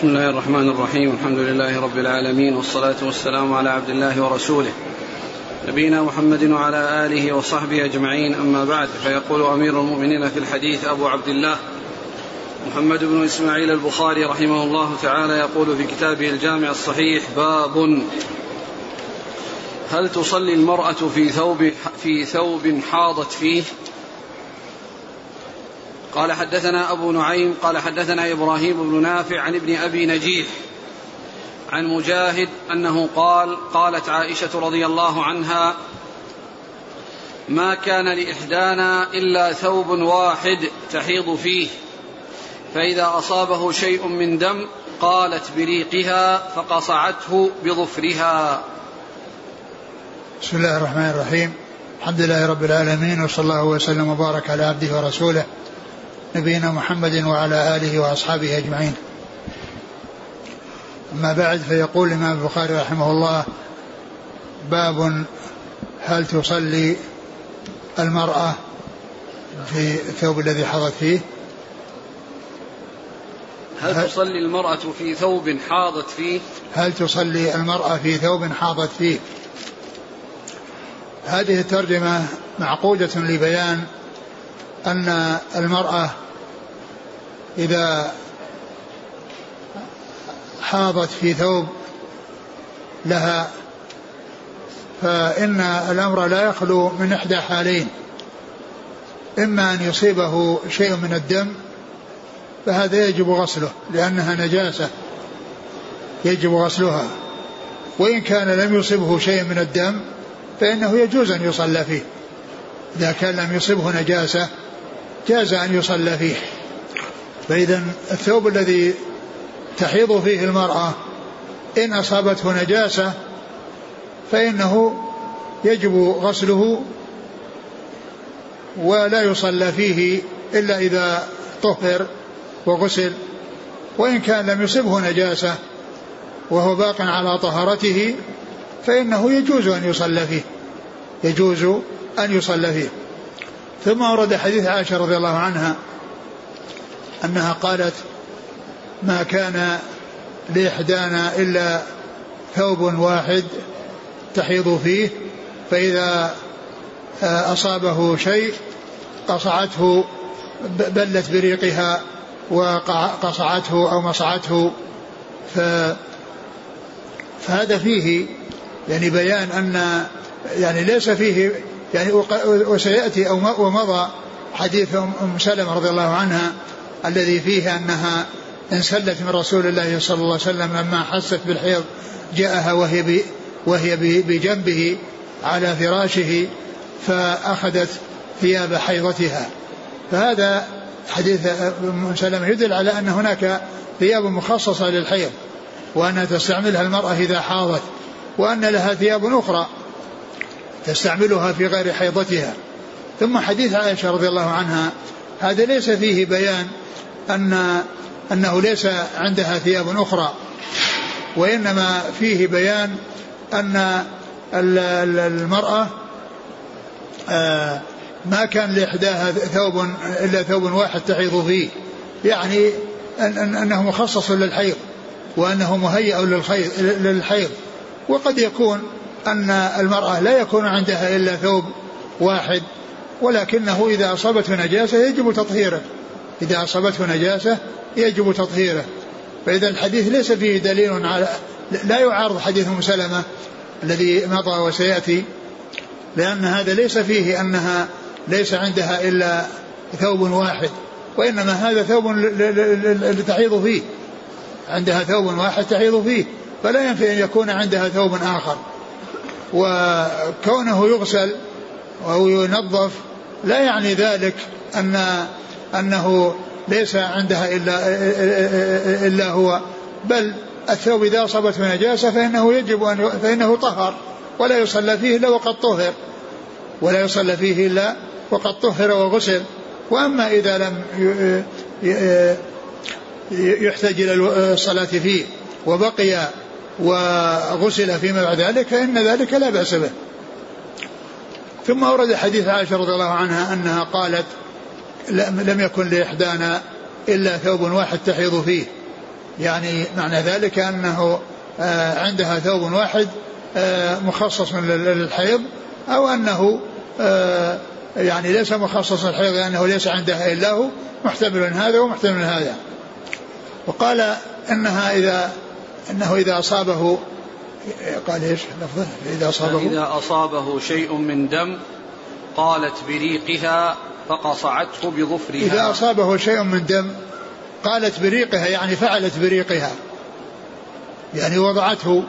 بسم الله الرحمن الرحيم. الحمد لله رب العالمين والصلاة والسلام على عبد الله ورسوله. نبينا محمد وعلى آله وصحبه أجمعين. أما بعد فيقول أمير المؤمنين في الحديث أبو عبد الله محمد بن إسماعيل البخاري رحمه الله تعالى يقول في كتابه الجامع الصحيح باب هل تصلي المرأة في ثوب في ثوب حاضت فيه؟ قال حدثنا أبو نعيم قال حدثنا إبراهيم بن نافع عن ابن أبي نجيح عن مجاهد أنه قال قالت عائشة رضي الله عنها ما كان لإحدانا إلا ثوب واحد تحيض فيه فإذا أصابه شيء من دم قالت بريقها فقصعته بظفرها. بسم الله الرحمن الرحيم. الحمد لله رب العالمين وصلى الله وسلم وبارك على عبده ورسوله. نبينا محمد وعلى آله وأصحابه أجمعين. أما بعد فيقول الإمام البخاري رحمه الله باب هل تصلي المرأة في الثوب الذي حضت فيه؟ هل تصلي المرأة في ثوب حاضت فيه؟ هل تصلي المرأة في ثوب حاضت فيه؟ هذه الترجمة معقودة لبيان أن المرأة إذا حاضت في ثوب لها فإن الأمر لا يخلو من إحدى حالين. إما أن يصيبه شيء من الدم فهذا يجب غسله لأنها نجاسة يجب غسلها. وإن كان لم يصبه شيء من الدم فإنه يجوز أن يصلى فيه. إذا كان لم يصبه نجاسة جاز أن يصلى فيه. فإذا الثوب الذي تحيض فيه المرأة إن أصابته نجاسة فإنه يجب غسله ولا يصلى فيه إلا إذا طهر وغسل وإن كان لم يصبه نجاسة وهو باق على طهارته فإنه يجوز أن يصلى فيه يجوز أن يصلى فيه. ثم ورد حديث عائشة رضي الله عنها أنها قالت ما كان لإحدانا إلا ثوب واحد تحيض فيه فإذا أصابه شيء قصعته بلت بريقها وقصعته أو مصعته ف فهذا فيه يعني بيان أن يعني ليس فيه يعني وسيأتي أو ومضى حديث أم سلمة رضي الله عنها الذي فيه أنها انسلت من رسول الله صلى الله عليه وسلم لما حست بالحيض جاءها وهي وهي بجنبه على فراشه فأخذت ثياب حيضتها. فهذا حديث أم سلمة يدل على أن هناك ثياب مخصصة للحيض وأنها تستعملها المرأة إذا حاضت وأن لها ثياب أخرى تستعملها في غير حيضتها. ثم حديث عائشة رضي الله عنها هذا ليس فيه بيان أن أنه ليس عندها ثياب أخرى وإنما فيه بيان أن المرأة آه، ما كان لإحداها ثوب إلا ثوب واحد تحيض فيه. يعني أنه مخصص للحيض وأنه مهيأ للحيض. وقد يكون أن المرأة لا يكون عندها إلا ثوب واحد ولكنه إذا أصابته نجاسة يجب تطهيره. إذا أصابته نجاسة يجب تطهيره. فإذا الحديث ليس فيه دليل على لا يعارض حديث أم سلمة الذي مضى وسيأتي لأن هذا ليس فيه أنها ليس عندها إلا ثوب واحد وإنما هذا ثوب تحيض فيه. عندها ثوب واحد تحيض فيه فلا ينفي أن يكون عندها ثوب آخر. وكونه يغسل أو ينظف لا يعني ذلك أن أنه ليس عندها إلا إلا هو بل الثوب إذا أصابته نجاسة فإنه يجب أن فإنه طهر ولا يصلى فيه إلا وقد طهر ولا يصلى فيه إلا وقد طهر وغسل. وأما إذا لم يحتاج إلى الصلاة فيه وبقي وغسل فيما بعد ذلك فإن ذلك لا بأس به. ثم ورد حديث عائشة رضي الله عنها أنها قالت لم يكن لإحدانا إلا ثوب واحد تحيض فيه. يعني معنى ذلك أنه آه، عندها ثوب واحد آه، مخصص للحيض أو أنه آه، يعني ليس مخصص للحيض لأنه ليس عندها إلا هو محتمل هذا ومحتمل هذا. وقال إنها إذا إنه إذا أصابه قال إيش؟ لفظه. إذا أصابه؟ إذا أصابه شيء من دم قالت بريقها فقصعته بظفرها. إذا أصابه شيء من دم قالت بريقها يعني فعلت بريقها. يعني وضعته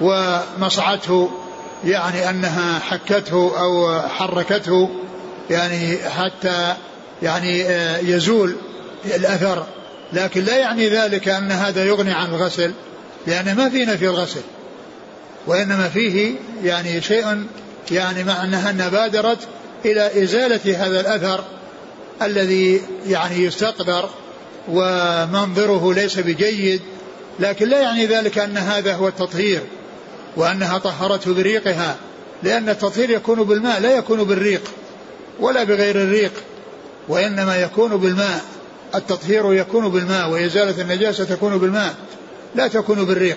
ومصعته يعني أنها حكته أو حركته يعني حتى يعني آه، يزول الأثر. لكن لا يعني ذلك أن هذا يغني عن الغسل لأن ما في نفي الغسل. وإنما فيه يعني شيء يعني مع أنها بادرت إلى إزالة هذا الأثر الذي يعني يستقدر ومنظره ليس بجيد لكن لا يعني ذلك أن هذا هو التطهير وأنها طهرته بريقها لأن التطهير يكون بالماء لا يكون بالريق ولا بغير الريق وإنما يكون بالماء التطهير يكون بالماء وإزالة النجاسة تكون بالماء لا تكون بالريق.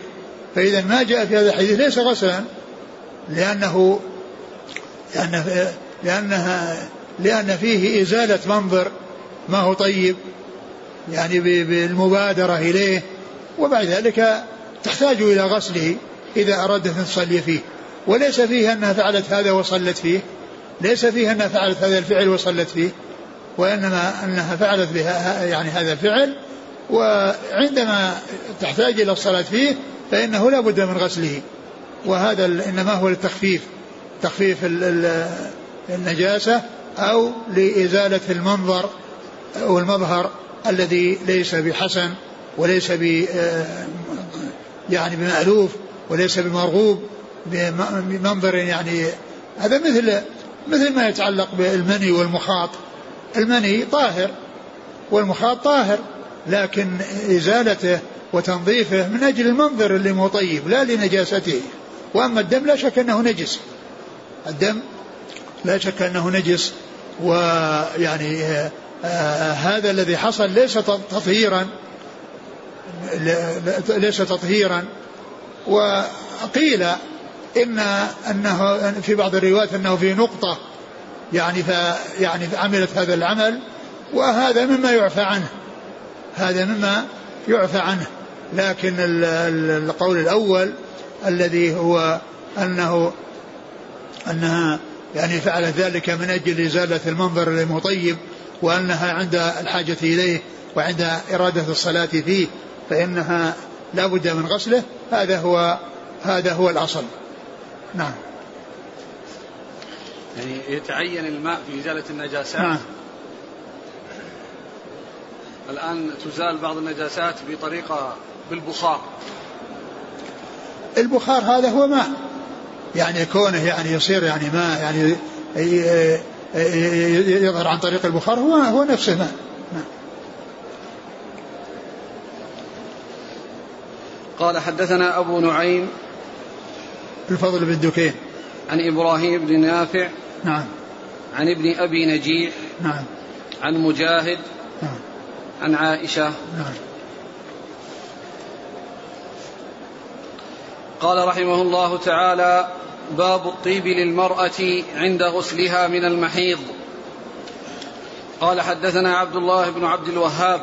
فإذا ما جاء في هذا الحديث ليس غسلا لأنه لأن لأنها لأن فيه إزالة منظر ما هو طيب يعني بالمبادرة إليه وبعد ذلك تحتاج إلى غسله إذا أرادت أن تصلي فيه. وليس فيه أنها فعلت هذا وصلت فيه ليس فيه أنها فعلت هذا الفعل وصلت فيه وإنما أنها فعلت بها يعني هذا الفعل وعندما تحتاج إلى الصلاة فيه فإنه لا بد من غسله. وهذا إنما هو للتخفيف تخفيف النجاسة أو لإزالة المنظر أو المظهر الذي ليس بحسن وليس ب يعني بمألوف وليس بمرغوب بمنظر يعني هذا مثل مثل ما يتعلق بالمني والمخاط. المني طاهر والمخاط طاهر. لكن إزالته وتنظيفه من أجل المنظر اللي مو طيب لا لنجاسته. وأما الدم لا شك أنه نجس. الدم لا شك أنه نجس ويعني آه آه هذا الذي حصل ليس تطهيرا ليس تطهيرا. وقيل إن أنه في بعض الروايات أنه في نقطة يعني ف يعني عملت هذا العمل وهذا مما يعفى عنه. هذا مما يعفى عنه. لكن القول الأول الذي هو أنه أنها يعني فعلت ذلك من أجل إزالة المنظر المطيب وأنها عند الحاجة إليه وعند إرادة الصلاة فيه فإنها لا بد من غسله. هذا هو هذا هو الأصل. نعم. يعني يتعين الماء في إزالة النجاسات. نعم. الآن تزال بعض النجاسات بطريقة بالبخار. البخار هذا هو ماء. يعني كونه يعني يصير يعني ماء يعني يظهر عن طريق البخار هو هو نفسه ماء. قال حدثنا أبو نعيم الفضل بن دكين. عن إبراهيم بن نافع نعم. عن ابن أبي نجيح نعم. عن مجاهد نعم. عن عائشة. نعم. قال رحمه الله تعالى باب الطيب للمرأة عند غسلها من المحيض. قال حدثنا عبد الله بن عبد الوهاب.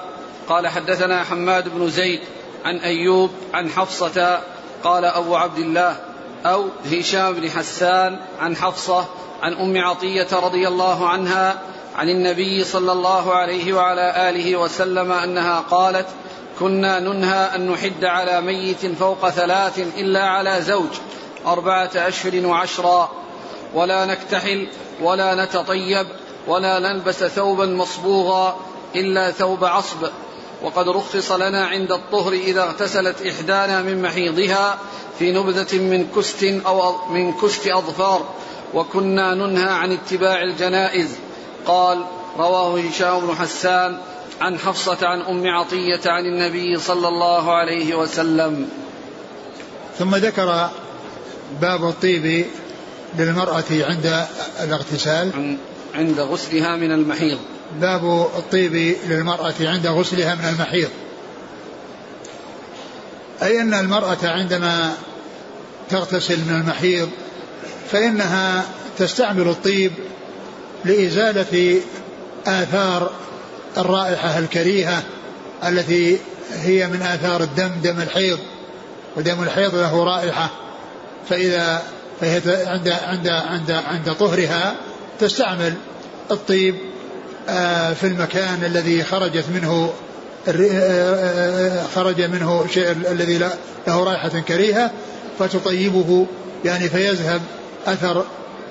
قال حدثنا حماد بن زيد عن أيوب عن حفصة. قال أبو عبد الله أو هشام بن حسان عن حفصة عن أم عطية رضي الله عنها عن النبي صلى الله عليه وعلى آله وسلم أنها قالت كنا ننهى أن نحد على ميت فوق ثلاث إلا على زوج أربعة أشهر وعشرا ولا نكتحل ولا نتطيب ولا نلبس ثوبا مصبوغا إلا ثوب عصب وقد رخص لنا عند الطهر إذا اغتسلت إحدانا من محيضها في نبذة من كست أو من كست أظفار وكنا ننهى عن اتباع الجنائز قال رواه هشام بن حسان عن حفصة عن أم عطية عن النبي صلى الله عليه وسلم. ثم ذكر باب الطيب للمرأة عند الاغتسال. عند غسلها من المحيض. باب الطيب للمرأة عند غسلها من المحيض. أي أن المرأة عندما تغتسل من المحيض فإنها تستعمل الطيب لإزالة آثار الرائحة الكريهة التي هي من آثار الدم دم الحيض ودم الحيض له رائحة. فإذا فهي عند عند عند عند طهرها تستعمل الطيب آه، في المكان الذي خرجت منه آه، آه، خرج منه شيء الذي له رائحة كريهة فتطيبه. يعني فيذهب أثر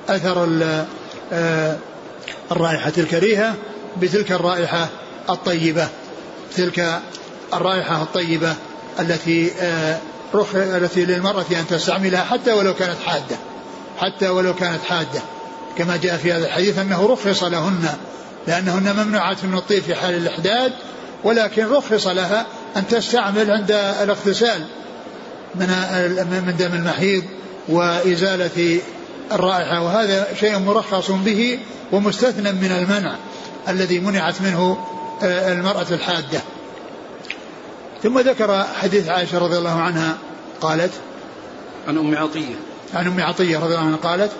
أثر الرائحة الكريهة بتلك الرائحة الطيبة تلك الرائحة الطيبة التي رخ التي للمرأة أن تستعملها حتى ولو كانت حادة حتى ولو كانت حادة. كما جاء في هذا الحديث أنه رخص لهن لأنهن ممنوعات من الطيب في حال الإحداد ولكن رخص لها أن تستعمل عند الاغتسال من من دم المحيض وإزالة الرائحة وهذا شيء مرخص به ومستثنى من المنع الذي منعت منه آه، المرأة الحادة. ثم ذكر حديث عائشة رضي الله عنها قالت عن أم عطية. عن أم عطية رضي الله عنها قالت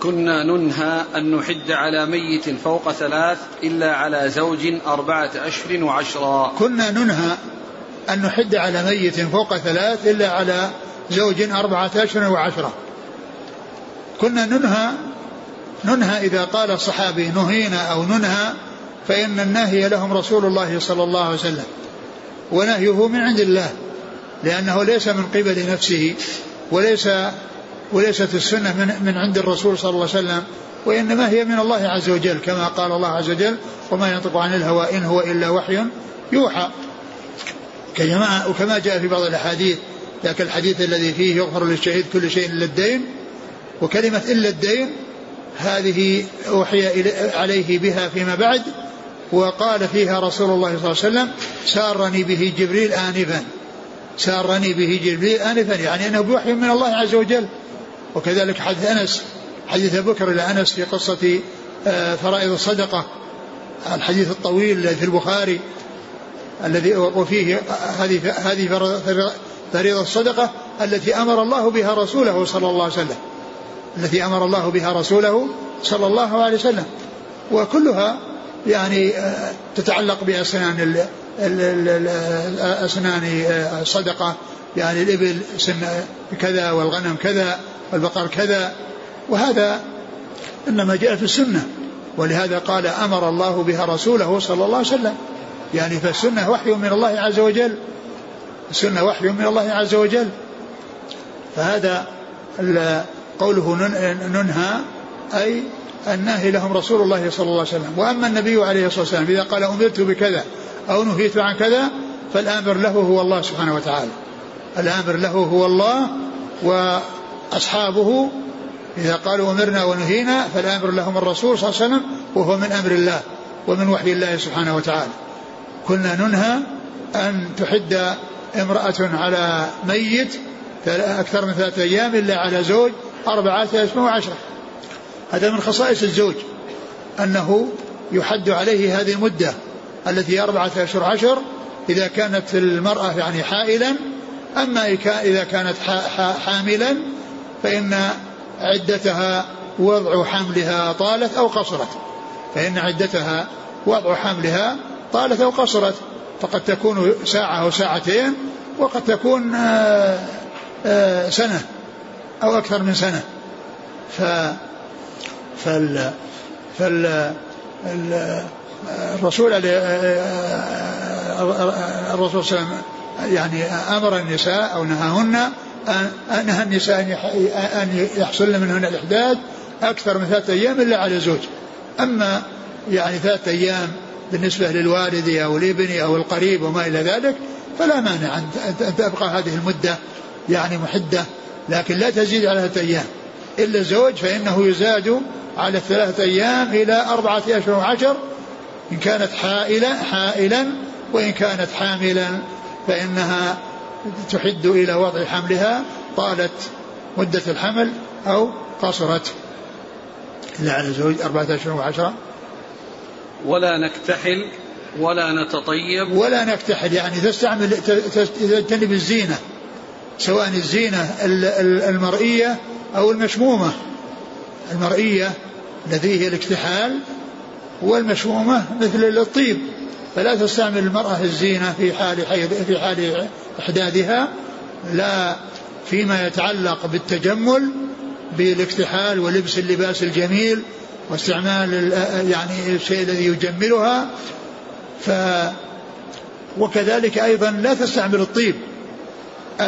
كنا ننهى أن نحد على ميت فوق ثلاث إلا على زوج أربعة أشهر وعشرا. كنا ننهى أن نحد على ميت فوق ثلاث إلا على زوج أربعة أشهر وعشرة. كنا ننهى ننهى إذا قال الصحابي نهينا أو ننهى فإن الناهي لهم رسول الله صلى الله عليه وسلم. ونهيه من عند الله لأنه ليس من قبل نفسه وليس وليست السنة من, من عند الرسول صلى الله عليه وسلم وإنما هي من الله عز وجل كما قال الله عز وجل وما ينطق عن الهوى إن هو إلا وحي يوحى كما وكما جاء في بعض الأحاديث ذاك الحديث الذي فيه يغفر للشهيد كل شيء إلا الدين وكلمة إلا الدين هذه أوحي عليه بها فيما بعد وقال فيها رسول الله صلى الله عليه وسلم سارني به جبريل آنفا. سارني به جبريل آنفا يعني أنه بوحي من الله عز وجل. وكذلك حديث أنس حديث بكر لأنس في قصة آه، فرائض الصدقة الحديث الطويل الذي في البخاري الذي وفيه هذه هذه فريضة الصدقة التي أمر الله بها رسوله صلى الله عليه وسلم. التي أمر الله بها رسوله صلى الله عليه وسلم. وكلها يعني آه، تتعلق بأسنان أسنان آه، الصدقة يعني الإبل سن كذا والغنم كذا والبقر كذا. وهذا إنما جاء في السنة. ولهذا قال أمر الله بها رسوله صلى الله عليه وسلم. يعني فالسنة وحي من الله عز وجل. السنة وحي من الله عز وجل. فهذا قوله ننهى أي الناهي لهم رسول الله صلى الله عليه وسلم. وأما النبي عليه الصلاة والسلام إذا قال أمرت بكذا أو نهيت عن كذا فالآمر له هو الله سبحانه وتعالى. الآمر له هو الله وأصحابه. إذا قالوا أمرنا ونهينا فالآمر لهم الرسول صلى الله عليه وسلم وهو من أمر الله ومن وحي الله سبحانه وتعالى. كنا ننهى أن تحد امرأة على ميت أكثر من ثلاثة أيام إلا على زوج أربعة أشهر وعشرة. هذا من خصائص الزوج أنه يحد عليه هذه المدة التي أربعة أشهر عشر إذا كانت المرأة يعني حائلا. أما إذا كانت حاملا فإن عدتها وضع حملها طالت أو قصرت. فإن عدتها وضع حملها طالت أو قصرت. فقد تكون ساعة أو ساعتين وقد تكون آه، آه، سنة. أو أكثر من سنة. ف فال فال الرسول الرسول صلى الله عليه وسلم يعني أمر النساء أو نهاهن نهى النساء أن يحصلن منهن الاحداث أكثر من ثلاثة أيام إلا على زوج أما يعني ثلاثة أيام بالنسبة للوالد أو الابن أو القريب وما إلى ذلك فلا مانع أن تبقى هذه المدة يعني محدة لكن لا تزيد على ثلاثة أيام. إلا الزوج فإنه يزاد على الثلاثة أيام إلى أربعة أشهر وعشر. إن كانت حائلا حائلا وإن كانت حاملا فإنها تحد إلى وضع حملها طالت مدة الحمل أو قصرت. إلا على زوج أربعة أشهر وعشرة. ولا نكتحل ولا نتطيب. ولا نكتحل يعني تستعمل تجتنب الزينة سواء الزينة المرئية أو المشمومة. المرئية الذي هي الاكتحال والمشمومة مثل الطيب. فلا تستعمل المرأة الزينة في حال حيض في حال إحداثها لا فيما يتعلق بالتجمل بالاكتحال ولبس اللباس الجميل واستعمال يعني الشيء الذي يجملها. ف وكذلك أيضا لا تستعمل الطيب.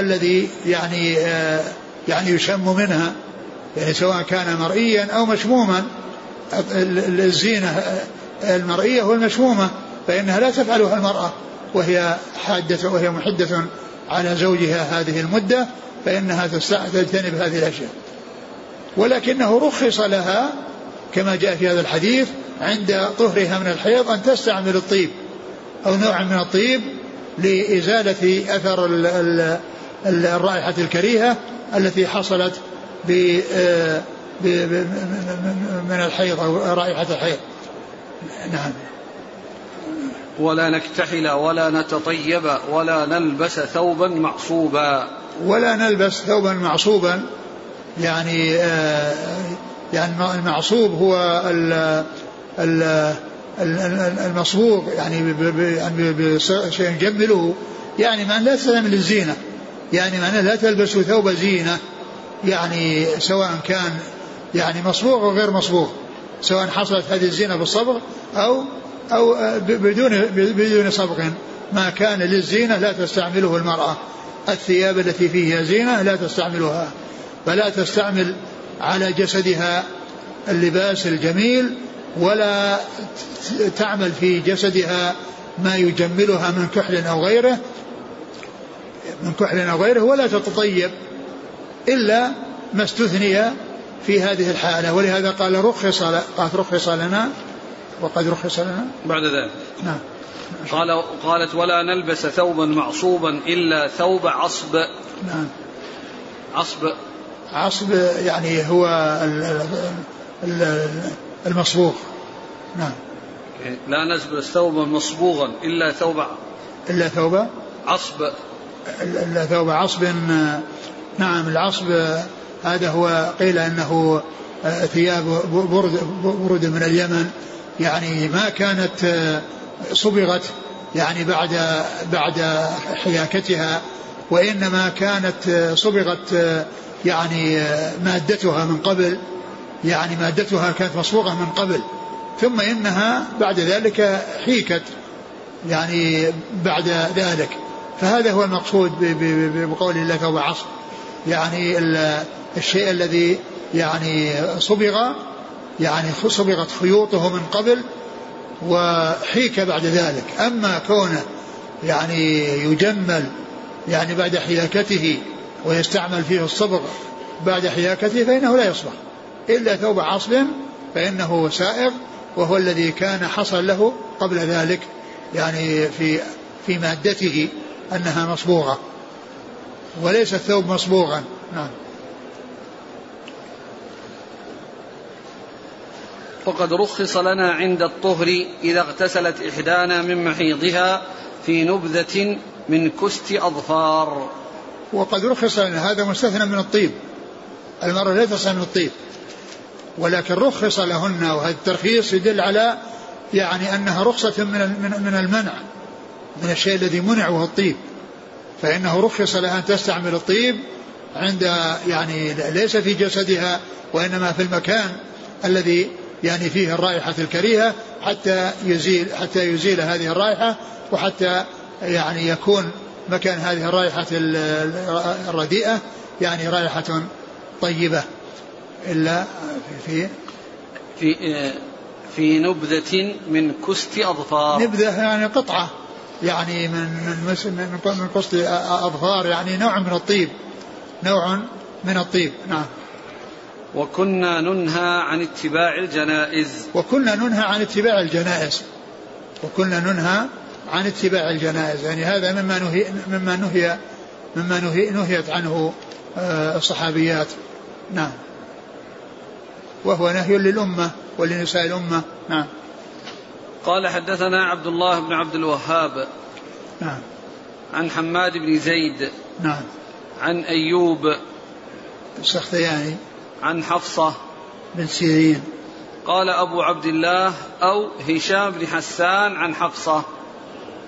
الذي يعني يعني يشم منها يعني سواء كان مرئيا أو مشموما الزينة المرئية والمشمومة فإنها لا تفعلها المرأة وهي حادة وهي محدة على زوجها هذه المدة فإنها تجتنب هذه الأشياء. ولكنه رخص لها كما جاء في هذا الحديث عند طهرها من الحيض أن تستعمل الطيب أو نوع من الطيب لإزالة أثر الرائحة الكريهة التي حصلت من الحيض أو رائحة الحيض نعم ولا نكتحل ولا نتطيب ولا نلبس ثوبا معصوبا ولا نلبس ثوبا معصوبا يعني آه يعني المعصوب هو المصبوغ يعني بشيء يجمله يعني من لا تستعمل الزينة يعني معناه لا تلبس ثوب زينة يعني سواء كان يعني مصبوغ أو غير مصبوغ سواء حصلت هذه الزينة بالصبغ أو أو بدون بدون صبغ. ما كان للزينة لا تستعمله المرأة. الثياب التي فيها زينة لا تستعملها فلا تستعمل على جسدها اللباس الجميل ولا تعمل في جسدها ما يجملها من كحل أو غيره. من كحل أو غيره ولا تتطيب إلا ما استثني في هذه الحالة. ولهذا قال رخص قالت رخص لنا وقد رخص لنا. بعد ذلك. نعم. قال قالت ولا نلبس ثوبا معصوبا إلا ثوب عصب. نعم. عصب. عصب يعني هو المصبوغ. نعم. لا نلبس ثوبا مصبوغا إلا ثوب إلا ثوب عصب. ثوب عصب نعم العصب هذا هو قيل أنه آه، ثياب برد, برد من اليمن. يعني ما كانت آه، صبغت يعني بعد بعد حياكتها وإنما كانت آه، صبغت يعني مادتها من قبل يعني مادتها كانت مصبوغة من قبل. ثم إنها بعد ذلك حيكت يعني بعد ذلك. فهذا هو المقصود بقول الله ثوب عصر يعني الشيء الذي يعني صبغ يعني صبغت خيوطه من قبل وحيك بعد ذلك. أما كونه يعني يجمل يعني بعد حياكته ويستعمل فيه الصبغ بعد حياكته فإنه لا يصبغ. إلا ثوب عصب فإنه سائغ وهو الذي كان حصل له قبل ذلك يعني في في مادته. أنها مصبوغة. وليس الثوب مصبوغا. نعم. وقد رخص لنا عند الطهر إذا اغتسلت إحدانا من محيضها في نبذة من كست أظفار. وقد رخص لنا هذا مستثنى من الطيب. المرأة لا تصل من الطيب. ولكن رخص لهن وهذا الترخيص يدل على يعني أنها رخصة من من المنع. من الشيء الذي منع وهو الطيب. فإنه رخص لها أن تستعمل الطيب عند يعني ليس في جسدها وإنما في المكان الذي يعني فيه الرائحة الكريهة حتى يزيل حتى يزيل هذه الرائحة وحتى يعني يكون مكان هذه الرائحة الرديئة يعني رائحة طيبة. إلا في في في نبذة من كست أظفار. نبذة يعني قطعة. يعني من من من من قسط أظفار يعني نوع من الطيب. نوع من الطيب. نعم. وكنا ننهى عن اتباع الجنائز. وكنا ننهى عن اتباع الجنائز. وكنا ننهى عن اتباع الجنائز. يعني هذا مما نهي مما نهي مما نهي نهيت عنه آه، الصحابيات. نعم. وهو نهي للأمة ولنساء الأمة. نعم. قال حدثنا عبد الله بن عبد الوهاب. نعم. عن حماد بن زيد. نعم. عن أيوب. السختياني. عن حفصة. بن سيرين. قال أبو عبد الله أو هشام بن حسان عن حفصة.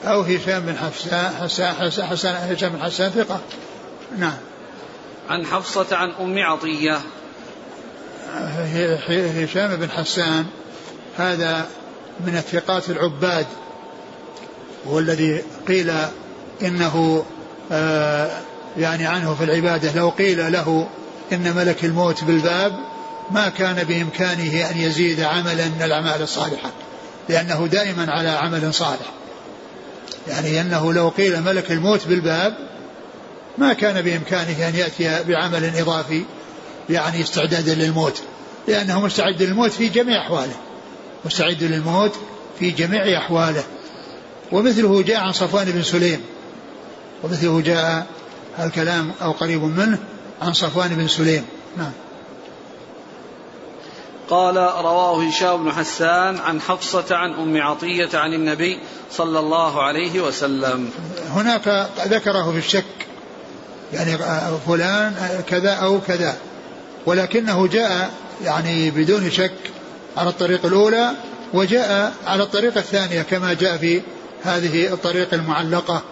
أو هشام بن حسان حسان حسان, حسان هشام بن حسان ثقة. نعم. عن حفصة عن أم عطية. هشام بن حسان. هذا من الثقات العباد هو الذي قيل إنه آه يعني عنه في العبادة لو قيل له إن ملك الموت بالباب ما كان بإمكانه أن يزيد عملا من الأعمال الصالحة لأنه دائما على عمل صالح. يعني أنه لو قيل ملك الموت بالباب ما كان بإمكانه أن يأتي بعمل إضافي يعني استعدادا للموت لأنه مستعد للموت في جميع أحواله. مستعد للموت في جميع أحواله. ومثله جاء عن صفوان بن سليم. ومثله جاء الكلام أو قريب منه عن صفوان بن سليم. نعم. قال رواه هشام بن حسان عن حفصة عن أم عطية عن النبي صلى الله عليه وسلم. هناك ذكره في الشك. يعني فلان كذا أو كذا. ولكنه جاء يعني بدون شك على الطريق الأولى وجاء على الطريقة الثانية كما جاء في هذه الطريقة المعلقة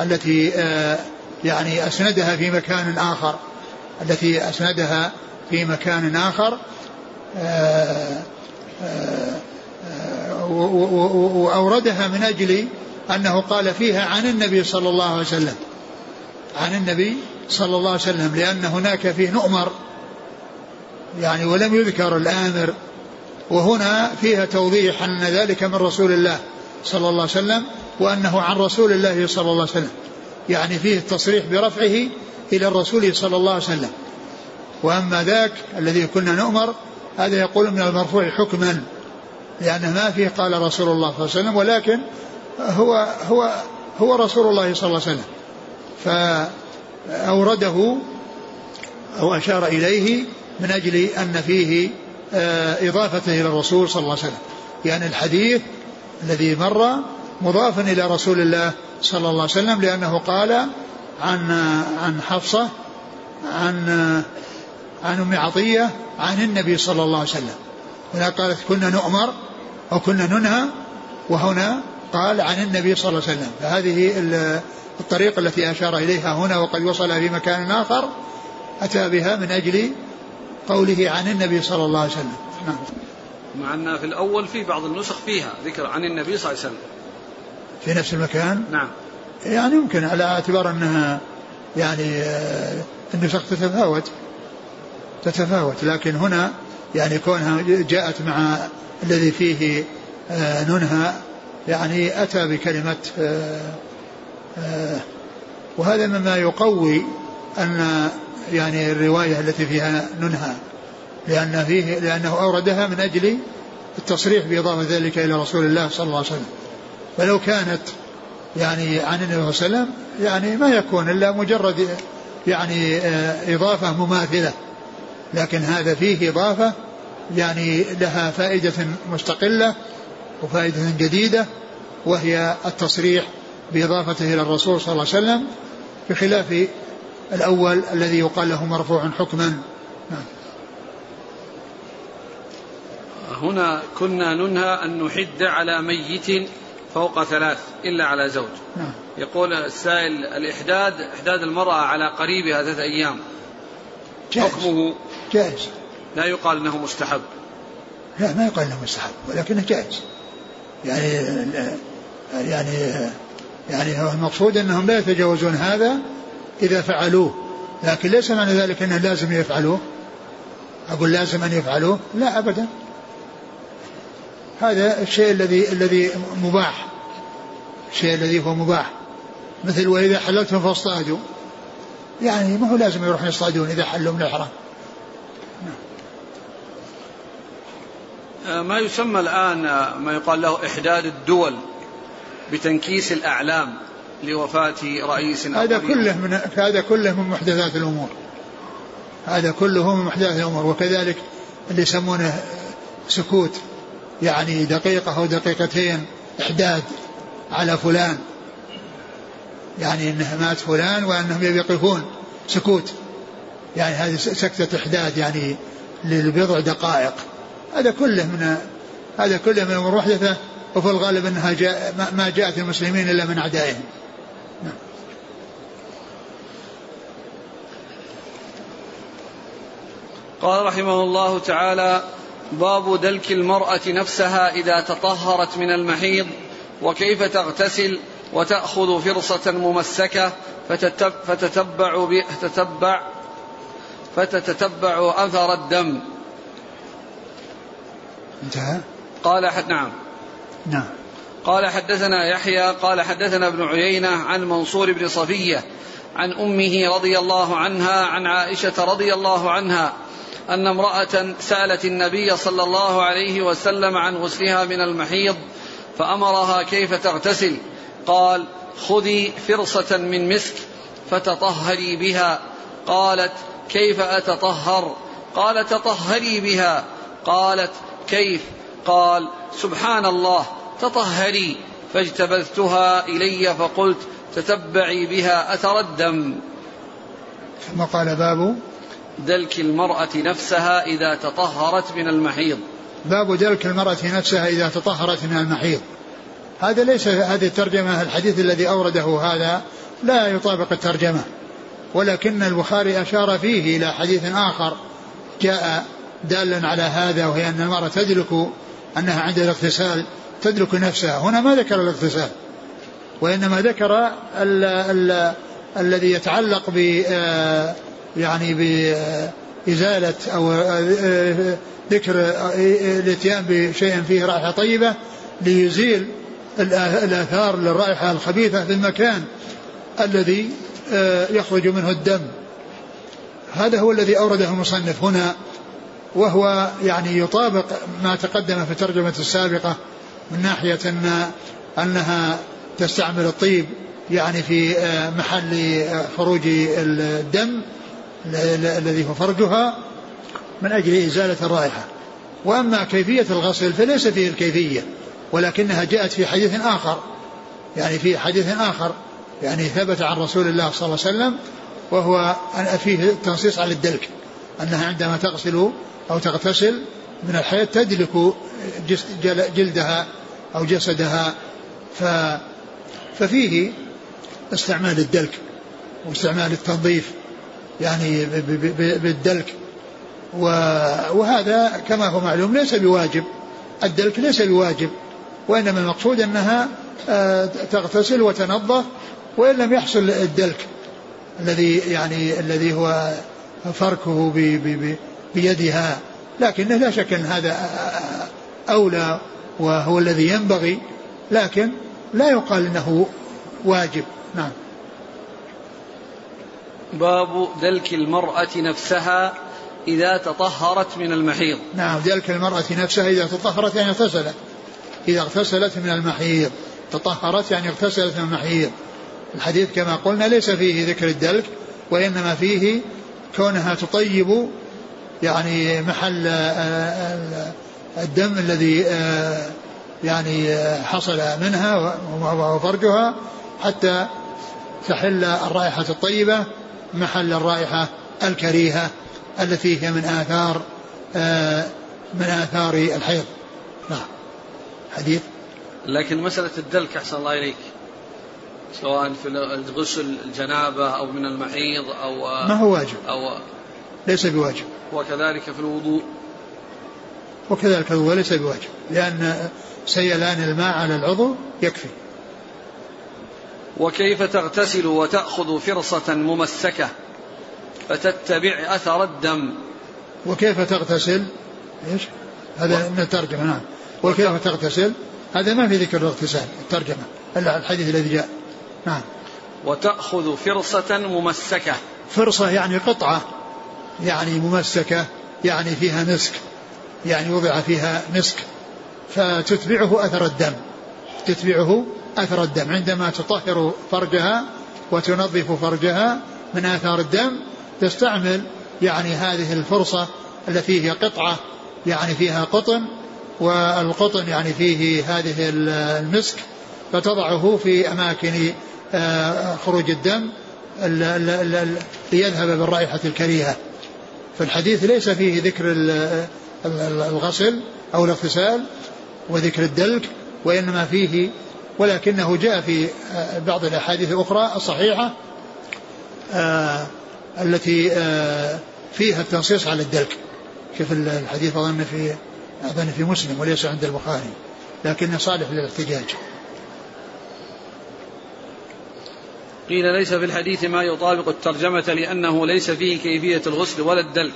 التي آه، يعني أسندها في مكان آخر التي أسندها في مكان آخر آه، آه، وأوردها من أجل أنه قال فيها عن النبي صلى الله عليه وسلم. عن النبي صلى الله عليه وسلم لأن هناك فيه نؤمر يعني ولم يذكر الآمر وهنا فيها توضيح أن ذلك من رسول الله صلى الله عليه وسلم وأنه عن رسول الله صلى الله عليه وسلم. يعني فيه التصريح برفعه إلى الرسول صلى الله عليه وسلم. وأما ذاك الذي كنا نؤمر هذا يقول من المرفوع حكما لأنه ما فيه قال رسول الله صلى الله عليه وسلم ولكن هو هو هو رسول الله صلى الله عليه وسلم. فأورده أو أشار إليه من أجل أن فيه إضافته إلى الرسول صلى الله عليه وسلم. يعني الحديث الذي مر مضاف إلى رسول الله صلى الله عليه وسلم لأنه قال عن عن حفصة عن عن أم عطية عن النبي صلى الله عليه وسلم. هنا قالت كنا نؤمر أو كنا ننهى وهنا قال عن النبي صلى الله عليه وسلم. فهذه الطريقة التي أشار إليها هنا وقد وصل في مكان آخر أتى بها من أجل قوله عن النبي صلى الله عليه وسلم. نعم. مع أن في الأول في بعض النسخ فيها ذكر عن النبي صلى الله عليه وسلم. في نفس المكان؟ نعم. يعني يمكن على اعتبار أنها يعني آه، النسخ تتفاوت. تتفاوت لكن هنا يعني كونها جاءت مع الذي فيه آه، ننهى يعني أتى بكلمة آه، وهذا مما يقوي أن يعني الرواية التي فيها ننهى لأن فيه لأنه أوردها من أجل التصريح بإضافة ذلك إلى رسول الله صلى الله عليه وسلم. فلو كانت يعني عن النبي صلى الله عليه وسلم يعني ما يكون إلا مجرد يعني آه، إضافة مماثلة. لكن هذا فيه إضافة يعني لها فائدة مستقلة وفائدة جديدة وهي التصريح بإضافته إلى الرسول صلى الله عليه وسلم بخلاف الأول الذي يقال له مرفوع حكما نعم. هنا كنا ننهى أن نحد على ميت فوق ثلاث إلا على زوج نعم. يقول السائل الإحداد إحداد المرأة على قريبها ثلاثة أيام جائز. حكمه جائز لا يقال أنه مستحب لا ما يقال إنه مستحب ولكنه جائز يعني يعني يعني هو المقصود أنهم لا يتجاوزون هذا إذا فعلوه. لكن ليس معنى ذلك أنه لازم يفعلوه. أقول لازم أن يفعلوه؟ لا ابدا. هذا الشيء الذي الذي مباح. الشيء الذي هو مباح. مثل وإذا حللتم فاصطادوا. يعني ما هو لازم يروحون يصطادون إذا حلوا من الحرام. ما يسمى الآن ما يقال له إحداد الدول بتنكيس الأعلام. لوفاة رئيس هذا كله من هذا كله من محدثات الأمور. هذا كله من محدثات الأمور. وكذلك اللي يسمونه سكوت يعني دقيقة أو دقيقتين إحداد على فلان. يعني إنه مات فلان وأنهم يقفون. سكوت. يعني هذه سكتة إحداد يعني لبضع دقائق. هذا كله من هذا كله من أمور محدثة وفي الغالب أنها جاء ما جاءت المسلمين إلا من أعدائهم. قال رحمه الله تعالى باب دلك المرأة نفسها إذا تطهرت من المحيض وكيف تغتسل وتأخذ فرصة ممسكة فتتبع فتتبع فتتتبع أثر الدم. انتهى؟ قال حد نعم. نعم. قال حدثنا يحيى قال حدثنا ابن عيينة عن منصور بن صفية عن أمه رضي الله عنها عن عائشة رضي الله عنها أن امرأة سألت النبي صلى الله عليه وسلم عن غسلها من المحيض فأمرها كيف تغتسل. قال خذي فرصة من مسك فتطهري بها. قالت كيف أتطهر؟ قال تطهري بها. قالت كيف؟ قال سبحان الله تطهري. فاجتبذتها إلي فقلت تتبعي بها أثر الدم ثم قال باب دلك المرأة نفسها إذا تطهرت من المحيض. باب دلك المرأة نفسها إذا تطهرت من المحيض. هذا ليس هذه الترجمة الحديث الذي أورده هذا لا يطابق الترجمة. ولكن البخاري أشار فيه إلى حديث آخر جاء دالا على هذا وهي أن المرأة تدلك أنها عند الاغتسال تدلك نفسها. هنا ما ذكر الاغتسال وإنما ذكر ال ال الذي يتعلق ب آه، يعني بإزالة أو آه، ذكر الإتيان بشيء فيه رائحة طيبة ليزيل الآثار للرائحة الخبيثة في المكان الذي آه، يخرج منه الدم. هذا هو الذي أورده المصنف هنا وهو يعني يطابق ما تقدم في الترجمة السابقة من ناحية أن أنها تستعمل الطيب يعني في آه، محل آه، خروج الدم. الذي هو فرجها من أجل إزالة الرائحة. وأما كيفية الغسل فليس فيه الكيفية ولكنها جاءت في حديث آخر. يعني في حديث آخر يعني ثبت عن رسول الله صلى الله عليه وسلم وهو فيه تنصيص على الدلك أنها عندما تغسل أو تغتسل من الحيض تدلك جلدها أو جسدها ف ففيه استعمال الدلك واستعمال التنظيف يعني بالدلك. وهذا كما هو معلوم ليس بواجب. الدلك ليس بواجب وإنما المقصود أنها آه، تغتسل وتنظف وإن لم يحصل الدلك الذي يعني الذي هو فركه بيدها. لكنه لا شك أن هذا أولى وهو الذي ينبغي لكن لا يقال إنه واجب. نعم. باب دلك المرأة نفسها إذا تطهرت من المحيض. نعم دلك المرأة نفسها إذا تطهرت يعني اغتسلت. إذا اغتسلت من المحيض. تطهرت يعني اغتسلت من المحيض. الحديث كما قلنا ليس فيه ذكر الدلك وإنما فيه كونها تطيب يعني محل آه، الدم الذي آه، يعني آه، حصل منها وفرجها حتى تحل الرائحة الطيبة. محل الرائحة الكريهة التي هي من آثار من آثار الحيض. نعم. حديث؟ لكن مسألة الدلك أحسن الله إليك. سواء في غسل الجنابة أو من المحيض أو ما هو واجب؟ أو ليس بواجب. وكذلك في الوضوء. وكذلك الوضوء ليس بواجب لأن سيلان الماء على العضو يكفي. وكيف تغتسل وتأخذ فرصة ممسكة؟ فتتبع أثر الدم. وكيف تغتسل؟ إيش؟ هذا من الترجمة نعم. وكيف تغتسل؟ هذا ما في ذكر الاغتسال الترجمة إلا الحديث الذي جاء. نعم. وتأخذ فرصة ممسكة. فرصة يعني قطعة يعني ممسكة يعني فيها مسك يعني وضع فيها مسك فتتبعه أثر الدم. تتبعه أثر الدم عندما تطهر فرجها وتنظف فرجها من آثار الدم تستعمل يعني هذه الفرصة التي هي قطعة يعني فيها قطن والقطن يعني فيه هذه المسك فتضعه في أماكن آه، خروج الدم ليذهب بالرائحة الكريهة. فالحديث ليس فيه ذكر الغسل أو الاغتسال وذكر الدلك وإنما فيه ولكنه جاء في آه، بعض الأحاديث الأخرى الصحيحة آه، التي فيها التنصيص على الدلك. شوف الحديث أظن في أظن في مسلم وليس عند البخاري لكنه صالح للاحتجاج. قيل ليس في الحديث ما يطابق الترجمة لأنه ليس فيه كيفية الغسل ولا الدلك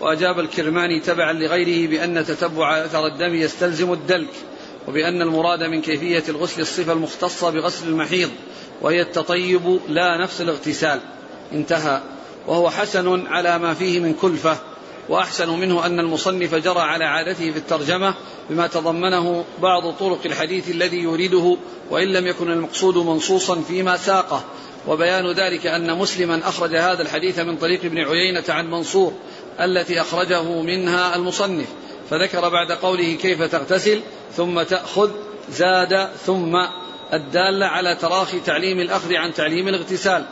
وأجاب الكرماني تبعا لغيره بأن تتبع أثر الدم يستلزم الدلك. وبأن المراد من كيفية الغسل الصفة المختصة بغسل المحيض وهي التطيب لا نفس الاغتسال. انتهى. وهو حسن على ما فيه من كلفة وأحسن منه أن المصنف جرى على عادته في الترجمة بما تضمنه بعض طرق الحديث الذي يريده وإن لم يكن المقصود منصوصا فيما ساقه. وبيان ذلك أن مسلما أخرج هذا الحديث من طريق ابن عيينة عن منصور التي أخرجه منها المصنف. فذكر بعد قوله كيف تغتسل ثم تأخذ زاد ثم الدالة على تراخي تعليم الأخذ عن تعليم الاغتسال.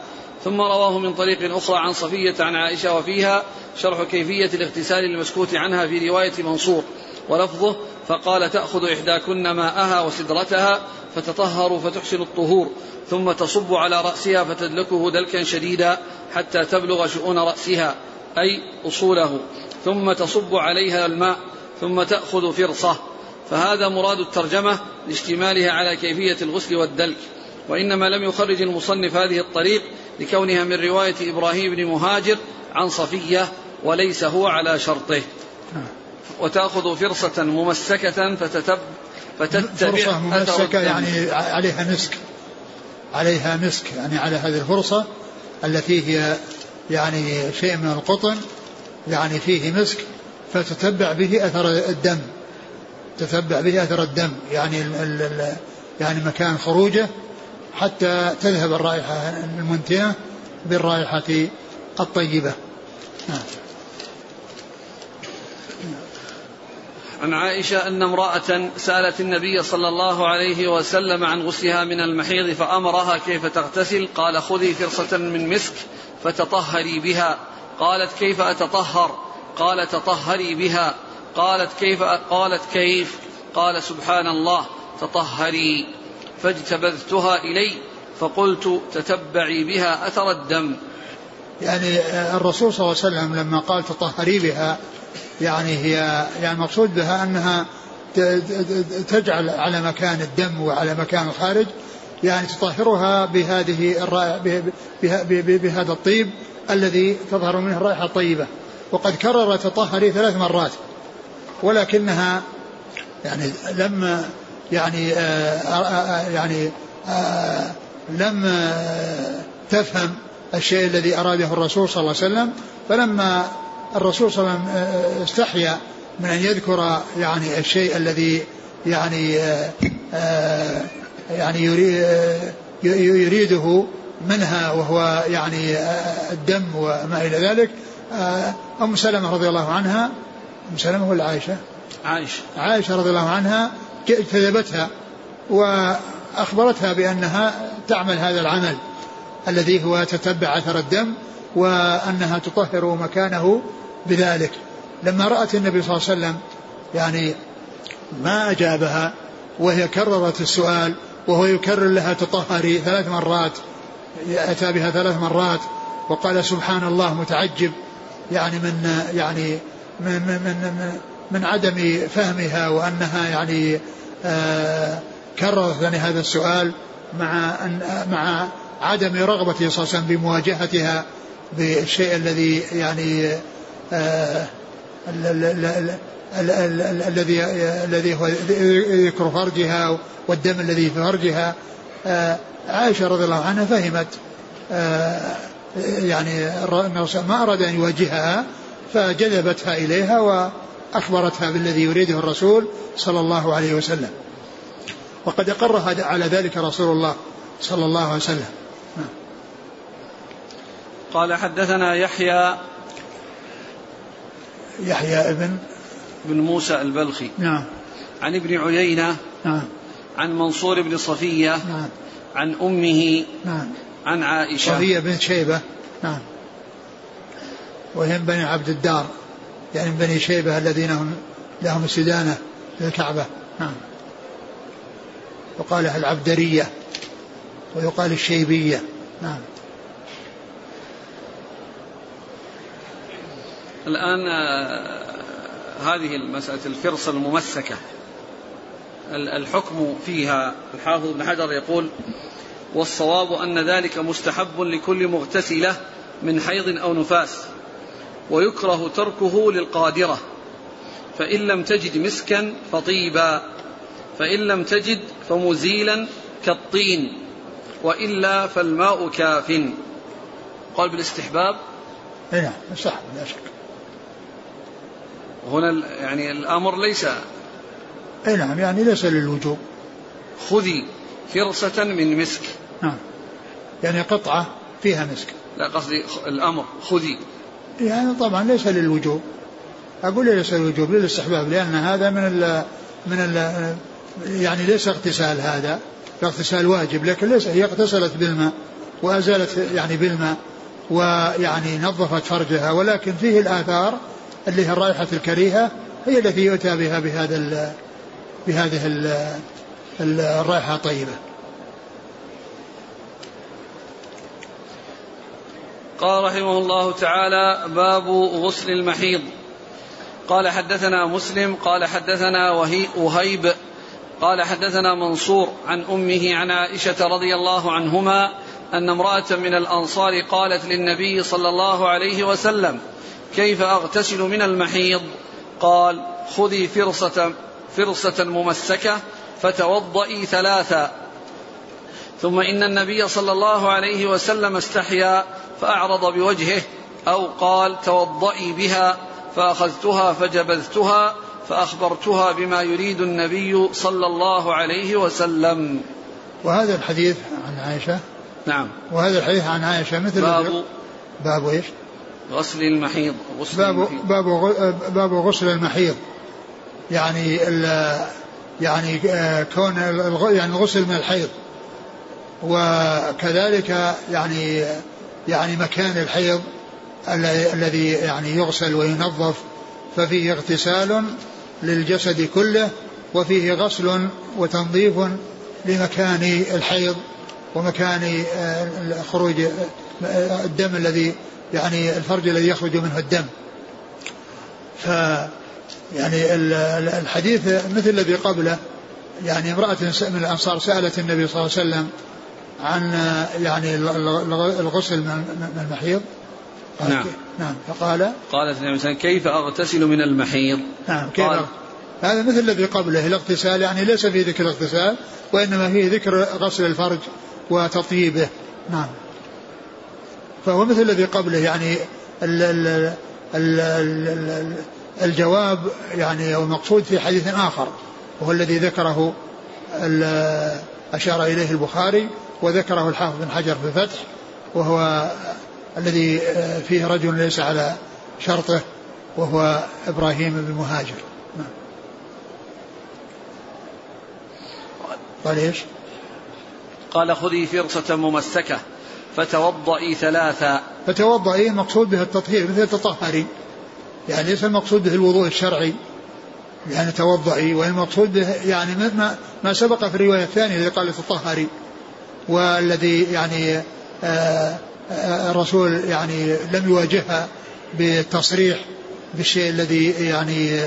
ثم رواه من طريق أخرى عن صفية عن عائشة وفيها شرح كيفية الاغتسال المسكوت عنها في رواية منصور ولفظه فقال تأخذ إحداكن ماءها وسدرتها فتطهر فتحسن الطهور ثم تصب على رأسها فتدلكه دلكا شديدا حتى تبلغ شؤون رأسها أي أصوله ثم تصب عليها الماء ثم تأخذ فرصة. فهذا مراد الترجمة لاشتمالها على كيفية الغسل والدلك. وإنما لم يخرج المصنف هذه الطريق لكونها من رواية إبراهيم بن مهاجر عن صفية وليس هو على شرطه. وتأخذ فرصة ممسكة فتتب فتتبع فرصة ممسكة يعني عليها مسك. عليها مسك يعني على هذه الفرصة التي هي يعني شيء من القطن يعني فيه مسك. فتتبع به أثر الدم. تتبع به أثر الدم. يعني ال ال يعني مكان خروجه حتى تذهب الرائحة المنتنة بالرائحة الطيبة. نعم. عن عائشة أن امرأة سألت النبي صلى الله عليه وسلم عن غسلها من المحيض فأمرها كيف تغتسل؟ قال خذي فرصة من مسك فتطهري بها. قالت كيف أتطهر؟ قال تطهري بها. قالت كيف قالت كيف؟ قال سبحان الله تطهري. فاجتبذتها إلي فقلت تتبعي بها أثر الدم. يعني الرسول صلى الله عليه وسلم لما قال تطهري بها يعني هي يعني مقصود بها أنها تجعل على مكان الدم وعلى مكان الخارج. يعني تطهرها بهذه بهذا الطيب الذي تظهر منه الرائحة الطيبة. وقد كرر تطهري ثلاث مرات ولكنها يعني لم يعني آآ آه، آآ آه، يعني آآ آه، لم تفهم الشيء الذي أراده الرسول صلى الله عليه وسلم. فلما الرسول صلى الله عليه وسلم استحيا من أن يذكر يعني الشيء الذي يعني يعني يريده منها وهو يعني الدم وما إلى ذلك أم سلمة رضي الله عنها أم سلمة ولا عائشة؟ عائشة عائشة رضي الله عنها كذبتها وأخبرتها بأنها تعمل هذا العمل الذي هو تتبع أثر الدم وأنها تطهر مكانه بذلك لما رأت النبي صلى الله عليه وسلم يعني ما أجابها وهي كررت السؤال وهو يكرر لها تطهري ثلاث مرات أتى بها ثلاث مرات وقال سبحان الله متعجب يعني من يعني من من من, من عدم فهمها وأنها يعني آه كررت يعني هذا السؤال مع أن مع عدم رغبته صلى الله عليه وسلم بمواجهتها بالشيء الذي يعني آه الذي الذي هو ذكر فرجها والدم الذي في فرجها. آه عائشة رضي الله عنها فهمت. يعني ما أراد أن يواجهها فجذبتها إليها وأخبرتها بالذي يريده الرسول صلى الله عليه وسلم. وقد أقر على ذلك رسول الله صلى الله عليه وسلم. قال حدثنا يحيى يحيى ابن بن موسى البلخي. نعم. عن ابن عيينة نعم. عن منصور بن صفية نعم. عن أمه نعم. عن عائشة. صفية بنت شيبة. نعم. وهم بني عبد الدار. يعني بني شيبة الذين هم لهم السدانة للكعبة نعم. وقال العبدرية. ويقال الشيبية. نعم. الآن آه، هذه المسألة الفرصة الممسكة. الحكم فيها. الحافظ ابن حجر يقول والصواب أن ذلك مستحب لكل مغتسلة من حيض أو نفاس ويكره تركه للقادرة. فإن لم تجد مسكا فطيبا فإن لم تجد فمزيلا كالطين وإلا فالماء كاف. قال بالاستحباب؟ نعم مستحب لا شك. هنا يعني الأمر ليس اي نعم يعني ليس للوجوب. خذي فرصة من مسك. نعم. يعني قطعة فيها مسك. لا قصدي الأمر خذي. يعني طبعا ليس للوجوب. أقول ليس للوجوب للاستحباب لأن هذا من ال من ال يعني ليس اغتسال هذا. اغتسال واجب لكن ليس هي اغتسلت بالماء وأزالت يعني بالماء ويعني نظفت فرجها. ولكن فيه الآثار اللي هي الرائحة الكريهة هي التي يؤتى بها بهذا ال بهذه ال الرائحة الطيبة. قال رحمه الله تعالى باب غسل المحيض. قال حدثنا مسلم قال حدثنا وهي وهيب قال حدثنا منصور عن أمه عن عائشة رضي الله عنهما أن امرأة من الأنصار قالت للنبي صلى الله عليه وسلم كيف أغتسل من المحيض؟ قال خذي فرصه فرصة ممسكة فتوضئي ثلاثا ثم إن النبي صلى الله عليه وسلم استحيا فأعرض بوجهه أو قال توضئي بها فأخذتها فجبذتها فأخبرتها بما يريد النبي صلى الله عليه وسلم. وهذا الحديث عن عائشة؟ نعم. وهذا الحديث عن عائشة مثل باب باب إيش؟ غسل المحيض. غسل باب المحيض. باب باب غسل المحيض. يعني يعني آه، كون يعني الغسل من الحيض. وكذلك يعني يعني مكان الحيض الذي يعني يغسل وينظف ففيه اغتسال للجسد كله وفيه غسل وتنظيف لمكان الحيض ومكان آه، خروج آه، الدم الذي يعني الفرج الذي يخرج منه الدم. ف يعني الحديث مثل الذي قبله يعني امرأة من الأنصار سألت النبي صلى الله عليه وسلم عن يعني الغسل من المحيض. نعم. نعم. فقال قالت النبي كيف أغتسل من المحيض؟ نعم كيف قال هذا مثل الذي قبله الاغتسال يعني ليس في ذكر الاغتسال وإنما فيه ذكر غسل الفرج وتطيبه. نعم. فهو مثل الذي قبله يعني ال ال ال ال الجواب يعني أو المقصود في حديث آخر وهو الذي ذكره أشار إليه البخاري وذكره الحافظ بن حجر في الفتح وهو الذي فيه رجل ليس على شرطه وهو إبراهيم بن مهاجر نعم. قال إيش؟ قال خذي فرصة ممسكة فتوضئي ثلاثا فتوضئي المقصود به التطهير مثل تطهري يعني ليس المقصود به الوضوء الشرعي يعني توضئي والمقصود به يعني ما, ما سبق في الرواية الثانية الذي قال تطهري والذي يعني آه، آه، الرسول يعني لم يواجهها بالتصريح بالشيء الذي يعني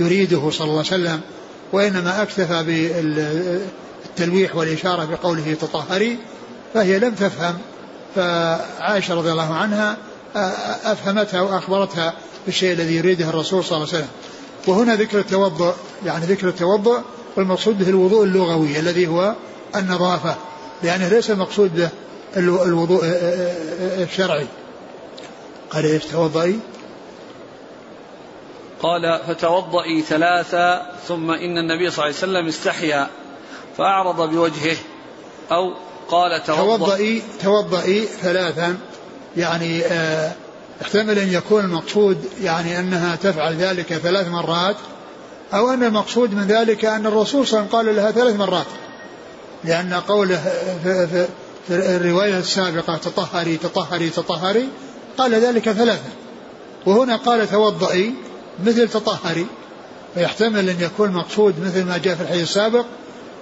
يريده صلى الله عليه وسلم وإنما أكتفى بالتلويح والإشارة بقوله تطهري فهي لم تفهم فعائشة رضي الله عنها أفهمتها وأخبرتها بالشيء الذي يريده الرسول صلى الله عليه وسلم. وهنا ذكر التوضؤ يعني ذكر التوضؤ والمقصود به الوضوء اللغوي الذي هو النظافة لأنه ليس المقصود به الوضوء الشرعي. قال إيش؟ توضئي. قال فتوضئي ثلاثا ثم إن النبي صلى الله عليه وسلم استحيا فأعرض بوجهه أو قال توضئي توضئي ثلاثا. يعني آه احتمل أن يكون المقصود يعني أنها تفعل ذلك ثلاث مرات أو أن المقصود من ذلك أن الرسول صلى الله عليه وسلم قال لها ثلاث مرات. لأن قوله في, في, في الرواية السابقة تطهري تطهري تطهري قال ذلك ثلاثة. وهنا قال توضئي مثل تطهري فيحتمل أن يكون مقصود مثل ما جاء في الحديث السابق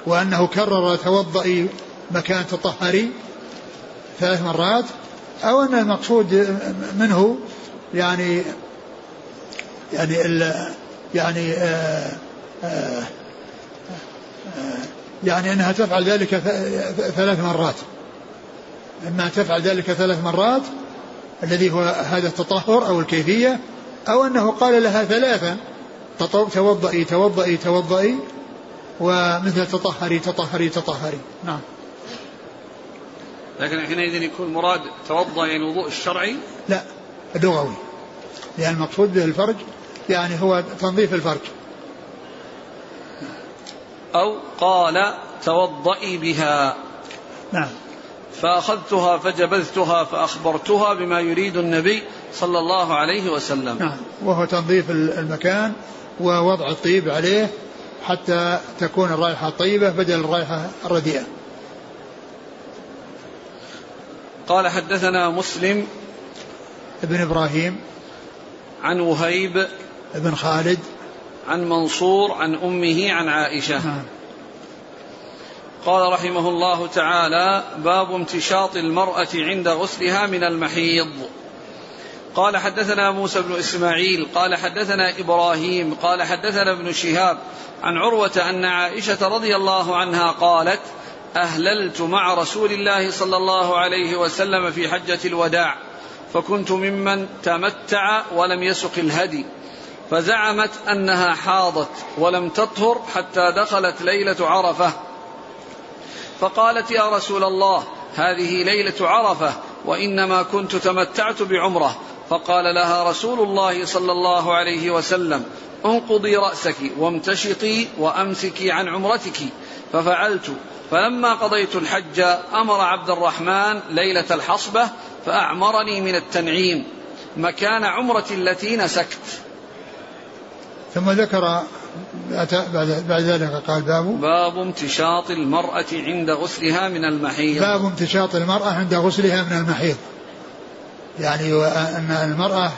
وأنه كرر توضئي مكان تطهري ثلاث مرات أو أن المقصود منه يعني يعني يعني آآ آآ يعني أنها تفعل ذلك ثلاث مرات. إما تفعل ذلك ثلاث مرات الذي هو هذا التطهر أو الكيفية أو أنه قال لها ثلاثا توضئي توضئي توضئي ومثل تطهري تطهري تطهري. نعم. لكن حينئذ يكون مراد توضأ يعني الوضوء الشرعي؟ لا اللغوي لأن المقصود به الفرج يعني هو تنظيف الفرج. أو قال توضئي بها. نعم. فأخذتها فجبذتها فأخبرتها بما يريد النبي صلى الله عليه وسلم. نعم. وهو تنظيف المكان ووضع الطيب عليه حتى تكون الرائحة طيبة بدل الرائحة الرديئة. قال حدثنا مسلم ابن إبراهيم عن وهيب ابن خالد عن منصور عن أمه عن عائشة. نعم. قال رحمه الله تعالى باب امتشاط المرأة عند غسلها من المحيض. قال حدثنا موسى بن إسماعيل قال حدثنا إبراهيم قال حدثنا ابن شهاب عن عروة أن عائشة رضي الله عنها قالت أهللت مع رسول الله صلى الله عليه وسلم في حجة الوداع فكنت ممن تمتع ولم يسق الهدي. فزعمت أنها حاضت ولم تطهر حتى دخلت ليلة عرفة. فقالت يا رسول الله هذه ليلة عرفة وإنما كنت تمتعت بعمرة. فقال لها رسول الله صلى الله عليه وسلم انقضي رأسك وامتشطي وامسكي عن عمرتك. ففعلت. فلما قضيت الحج أمر عبد الرحمن ليلة الحصبة فأعمرني من التنعيم مكان عمرتي التي نسكت. ثم ذكر بعد بعد ذلك قال باب باب امتشاط المرأة عند غسلها من المحيض. باب امتشاط المرأة عند غسلها من المحيض. يعني أن المرأة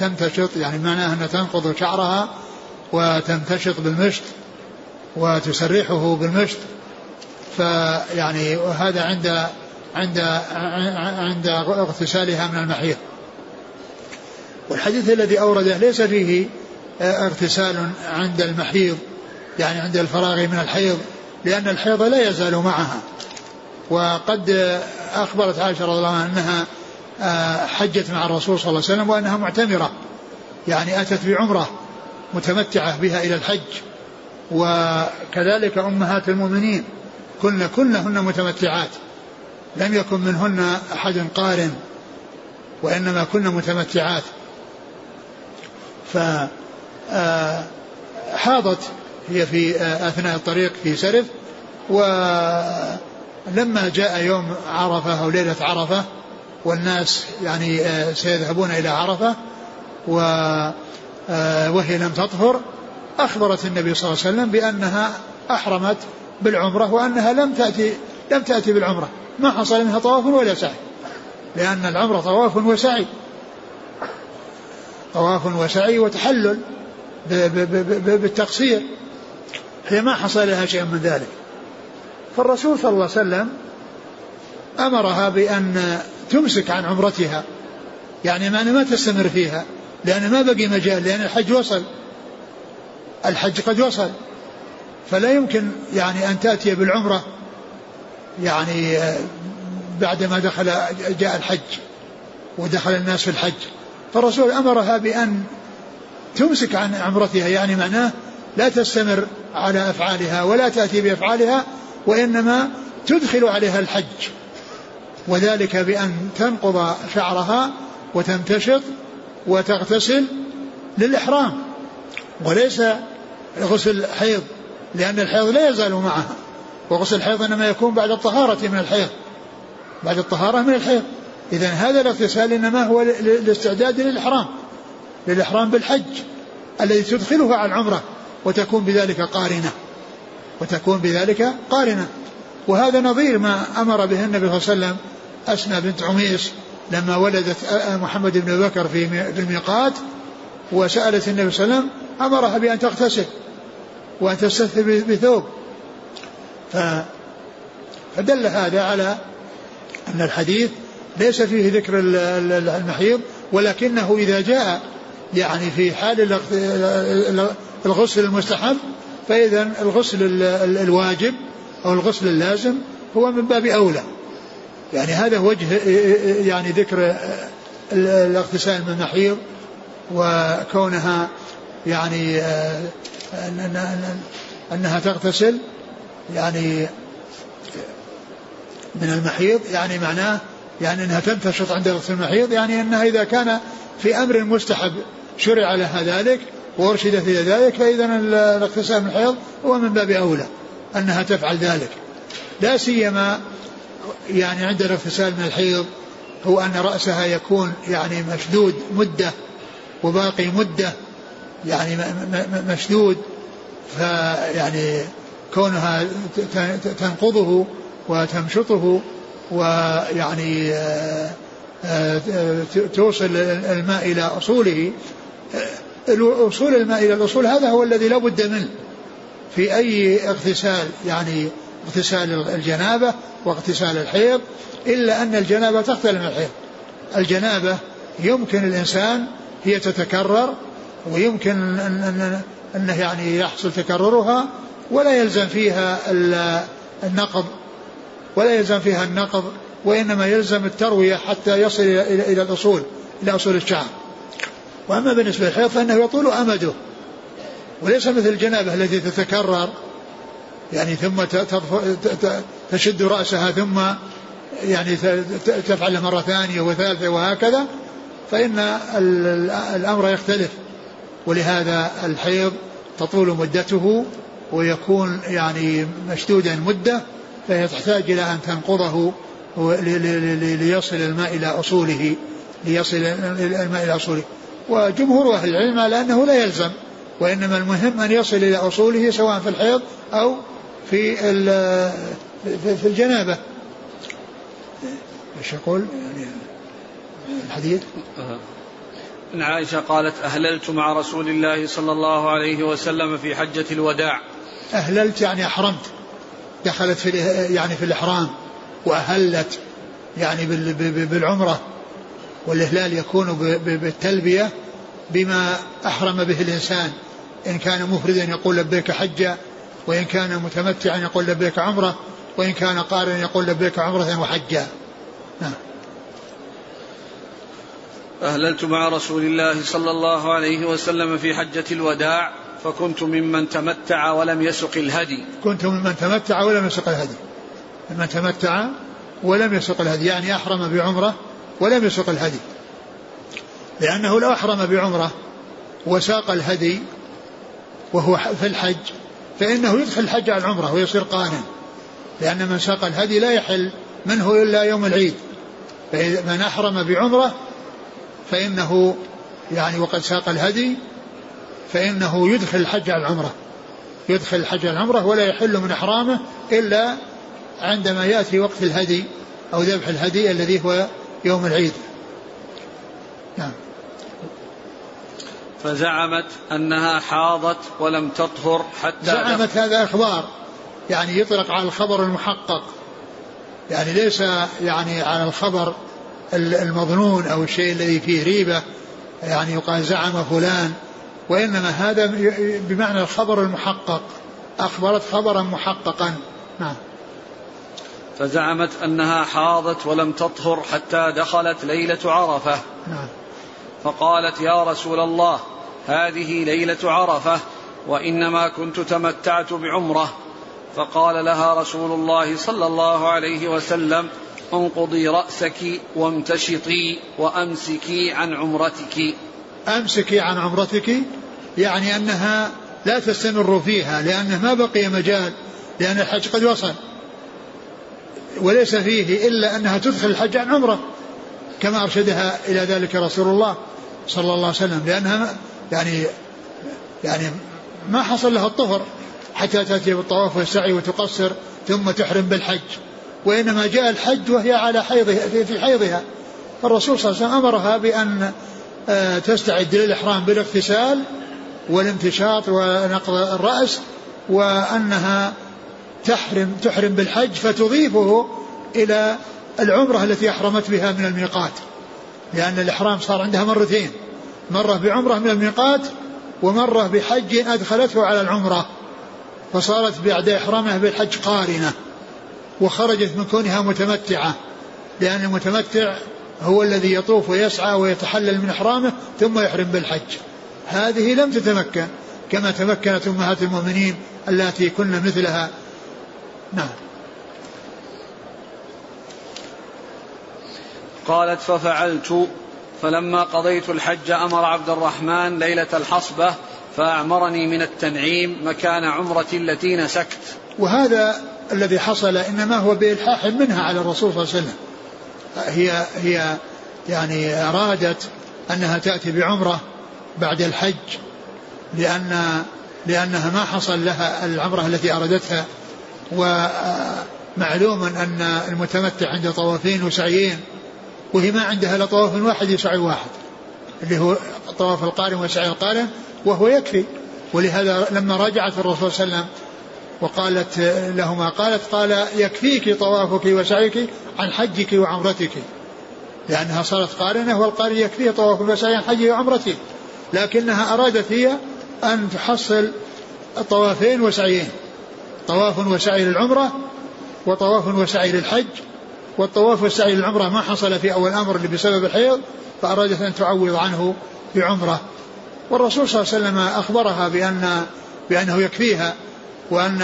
تمتشط يعني معناها أنها تنقض شعرها وتمتشط بالمشط وتسرحه بالمشط. فيعني وهذا عند عند عند اغتسالها من المحيض. والحديث الذي أورده ليس فيه اغتسال عند المحيض يعني عند الفراغ من الحيض لأن الحيض لا يزال معها. وقد أخبرت عائشة رضي الله عنها أنها آه، حجت مع الرسول صلى الله عليه وسلم وأنها معتمرة يعني أتت بعمرة متمتعة بها إلى الحج. وكذلك أمهات المؤمنين كن كلهن متمتعات. لم يكن منهن أحد قارن وإنما كن متمتعات. ف حاضت هي في آه، أثناء الطريق في سرف ولما جاء يوم عرفة أو ليلة عرفة والناس يعني آه، سيذهبون إلى عرفة و وهي لم تطهر أخبرت النبي صلى الله عليه وسلم بأنها أحرمت بالعمرة وأنها لم تأتي لم تأتي بالعمرة. ما حصل منها طواف ولا سعي لأن العمرة طواف وسعي. طواف وسعي وتحلل. بالتقصير. هي ما حصل لها شيء من ذلك. فالرسول صلى الله عليه وسلم أمرها بأن تمسك عن عمرتها. يعني ما ما تستمر فيها. لأن ما بقي مجال لأن الحج وصل. الحج قد وصل. فلا يمكن يعني أن تأتي بالعمرة. يعني بعدما دخل جاء الحج ودخل الناس في الحج. فالرسول أمرها بأن تمسك عن عمرتها يعني معناه لا تستمر على أفعالها ولا تأتي بأفعالها وإنما تدخل عليها الحج. وذلك بأن تنقض شعرها وتمتشط وتغتسل للإحرام. وليس غسل حيض لأن الحيض لا يزال معها. وغسل الحيض إنما يكون بعد الطهارة من الحيض. بعد الطهارة من الحيض. إذا هذا الاغتسال إنما هو الاستعداد للإحرام. للإحرام بالحج الذي تدخلها على العمرة وتكون بذلك قارنة. وتكون بذلك قارنة. وهذا نظير ما أمر به النبي صلى الله عليه وسلم أسمى بنت عميس لما ولدت محمد بن بكر في الميقات وسألت النبي صلى الله عليه وسلم أمرها بأن تغتسل وأن تستثر بثوب. فدل هذا على أن الحديث ليس فيه ذكر المحيض ولكنه إذا جاء يعني في حال الغسل المستحب فإذا الغسل الواجب أو الغسل اللازم هو من باب أولى. يعني هذا وجه يعني ذكر الاغتسال من المحيض وكونها يعني أنها تغتسل يعني من المحيض يعني معناه يعني أنها تنتشط عند غسل المحيض يعني أنها إذا كان في أمر مستحب شرع لها ذلك وأرشدت إلى ذلك فإذا الاغتسال من الحيض هو من باب أولى أنها تفعل ذلك. لا سيما يعني عند الاغتسال من الحيض هو أن رأسها يكون يعني مشدود مدة وباقي مدة يعني مشدود فيعني كونها تنقضه وتمشطه ويعني آه، آه، توصل الماء إلى أصوله وصول الماء إلى الأصول هذا هو الذي لا بد منه. في أي اغتسال يعني اغتسال الجنابة واغتسال الحيض إلا أن الجنابة تختلف من الحيض. الجنابة يمكن الإنسان هي تتكرر ويمكن أن, أن أنه يعني يحصل تكررها ولا يلزم فيها النقض. ولا يلزم فيها النقض وإنما يلزم التروية حتى يصل إلى الأصول إلى أصول الشعر. وأما بالنسبة للحيض فإنه يطول أمده. وليس مثل الجنابة التي تتكرر يعني ثم تشد رأسها ثم يعني تفعل مرة ثانية وثالثة وهكذا فإن الأمر يختلف. ولهذا الحيض تطول مدته ويكون يعني مشدودا مدة فهي تحتاج إلى أن تنقضه ليصل الماء إلى أصوله ليصل الماء إلى أصوله. وجمهور أهل العلم على أنه لا يلزم وإنما المهم أن يصل إلى أصوله سواء في الحيض أو في في الجنابة. إيش يقول؟ يعني الحديث؟ إن عائشة قالت أهللت مع رسول الله صلى الله عليه وسلم في حجة الوداع. أهللت يعني أحرمت. دخلت في يعني في الإحرام. وأهلت يعني بالعمرة. والإهلال يكون بالتلبية بما أحرم به الإنسان. إن كان مفردا يقول لبيك حجا وإن كان متمتعا يقول لبيك عمرة وإن كان قارنا يقول لبيك عمرة وحجا. نعم. أهللت مع رسول الله صلى الله عليه وسلم في حجة الوداع فكنت ممن تمتع ولم يسق الهدي. كنت ممن تمتع ولم يسق الهدي. ممن تمتع ولم يسق الهدي يعني أحرم بعمرة ولم يسق الهدي. لأنه لو أحرم بعمرة وساق الهدي وهو في الحج فإنه يدخل الحج على العمرة ويصير قانا. لأن من ساق الهدي لا يحل منه إلا يوم العيد. فمن أحرم بعمرة فإنه يعني وقد ساق الهدي فإنه يدخل الحج على العمرة. يدخل الحج على العمرة ولا يحل من إحرامه إلا عندما يأتي وقت الهدي أو ذبح الهدي الذي هو يوم العيد. نعم. فزعمت أنها حاضت ولم تطهر حتى زعمت هذا إخبار. يعني يطلق على الخبر المحقق. يعني ليس يعني على الخبر المظنون أو الشيء الذي فيه ريبة. يعني يقال زعم فلان. وإنما هذا بمعنى الخبر المحقق. أخبرت خبرا محققا. نعم. فزعمت أنها حاضت ولم تطهر حتى دخلت ليلة عرفة. نعم. فقالت يا رسول الله هذه ليلة عرفة وإنما كنت تمتعت بعمرة. فقال لها رسول الله صلى الله عليه وسلم انقضي رأسك وامتشطي وأمسكي عن عمرتك. أمسكي عن عمرتك؟ يعني أنها لا تستمر فيها لأنه ما بقي مجال لأن الحج قد وصل. وليس فيه إلا أنها تدخل الحج عن عمرة كما أرشدها إلى ذلك رسول الله صلى الله عليه وسلم لأنها يعني يعني ما حصل لها الطهر حتى تأتي بالطواف والسعي وتقصر ثم تحرم بالحج وإنما جاء الحج وهي على حيضها في حيضها. فالرسول صلى الله عليه وسلم أمرها بأن آه، تستعد للإحرام بالاغتسال والامتشاط ونقض الرأس وأنها تحرم تحرم بالحج فتضيفه إلى العمرة التي أحرمت بها من الميقات. لأن الإحرام صار عندها مرتين. مرة بعمرة من الميقات ومرة بحج أدخلته على العمرة. فصارت بعد إحرامها بالحج قارنة. وخرجت من كونها متمتعة. لأن المتمتع هو الذي يطوف ويسعى ويتحلل من إحرامه ثم يحرم بالحج. هذه لم تتمكن كما تمكنت أمهات المؤمنين اللاتي كن مثلها نعم قالت ففعلت فلما قضيت الحج أمر عبد الرحمن ليلة الحصبة فأعمرني من التنعيم مكان عمرتي التي نسكت. وهذا الذي حصل إنما هو بإلحاح منها على الرسول صلى الله عليه وسلم. هي هي يعني أرادت أنها تأتي بعمرة بعد الحج لأن لأنها ما حصل لها العمرة التي ارادتها ومعلوم أن المتمتع عنده طوافين وسعيين وهي ما عندها إلا طواف واحد يسعى واحد اللي هو طواف القارن وسعي القارن وهو يكفي. ولهذا لما راجعت الرسول صلى الله عليه وسلم وقالت لهما قالت قال يكفيك طوافك وسعيك عن حجك وعمرتك. لأنها صارت قارنة والقارن يكفيه طواف وسعي عن حجه وعمرته. لكنها أرادت هي أن تحصل طوافين وسعيين. طواف وسعي للعمرة وطواف وسعي للحج والطواف والسعي للعمرة ما حصل في أول أمر بسبب الحيض فأرادت أن تعوض عنه بعمرة. والرسول صلى الله عليه وسلم أخبرها بأن بأنه يكفيها وأن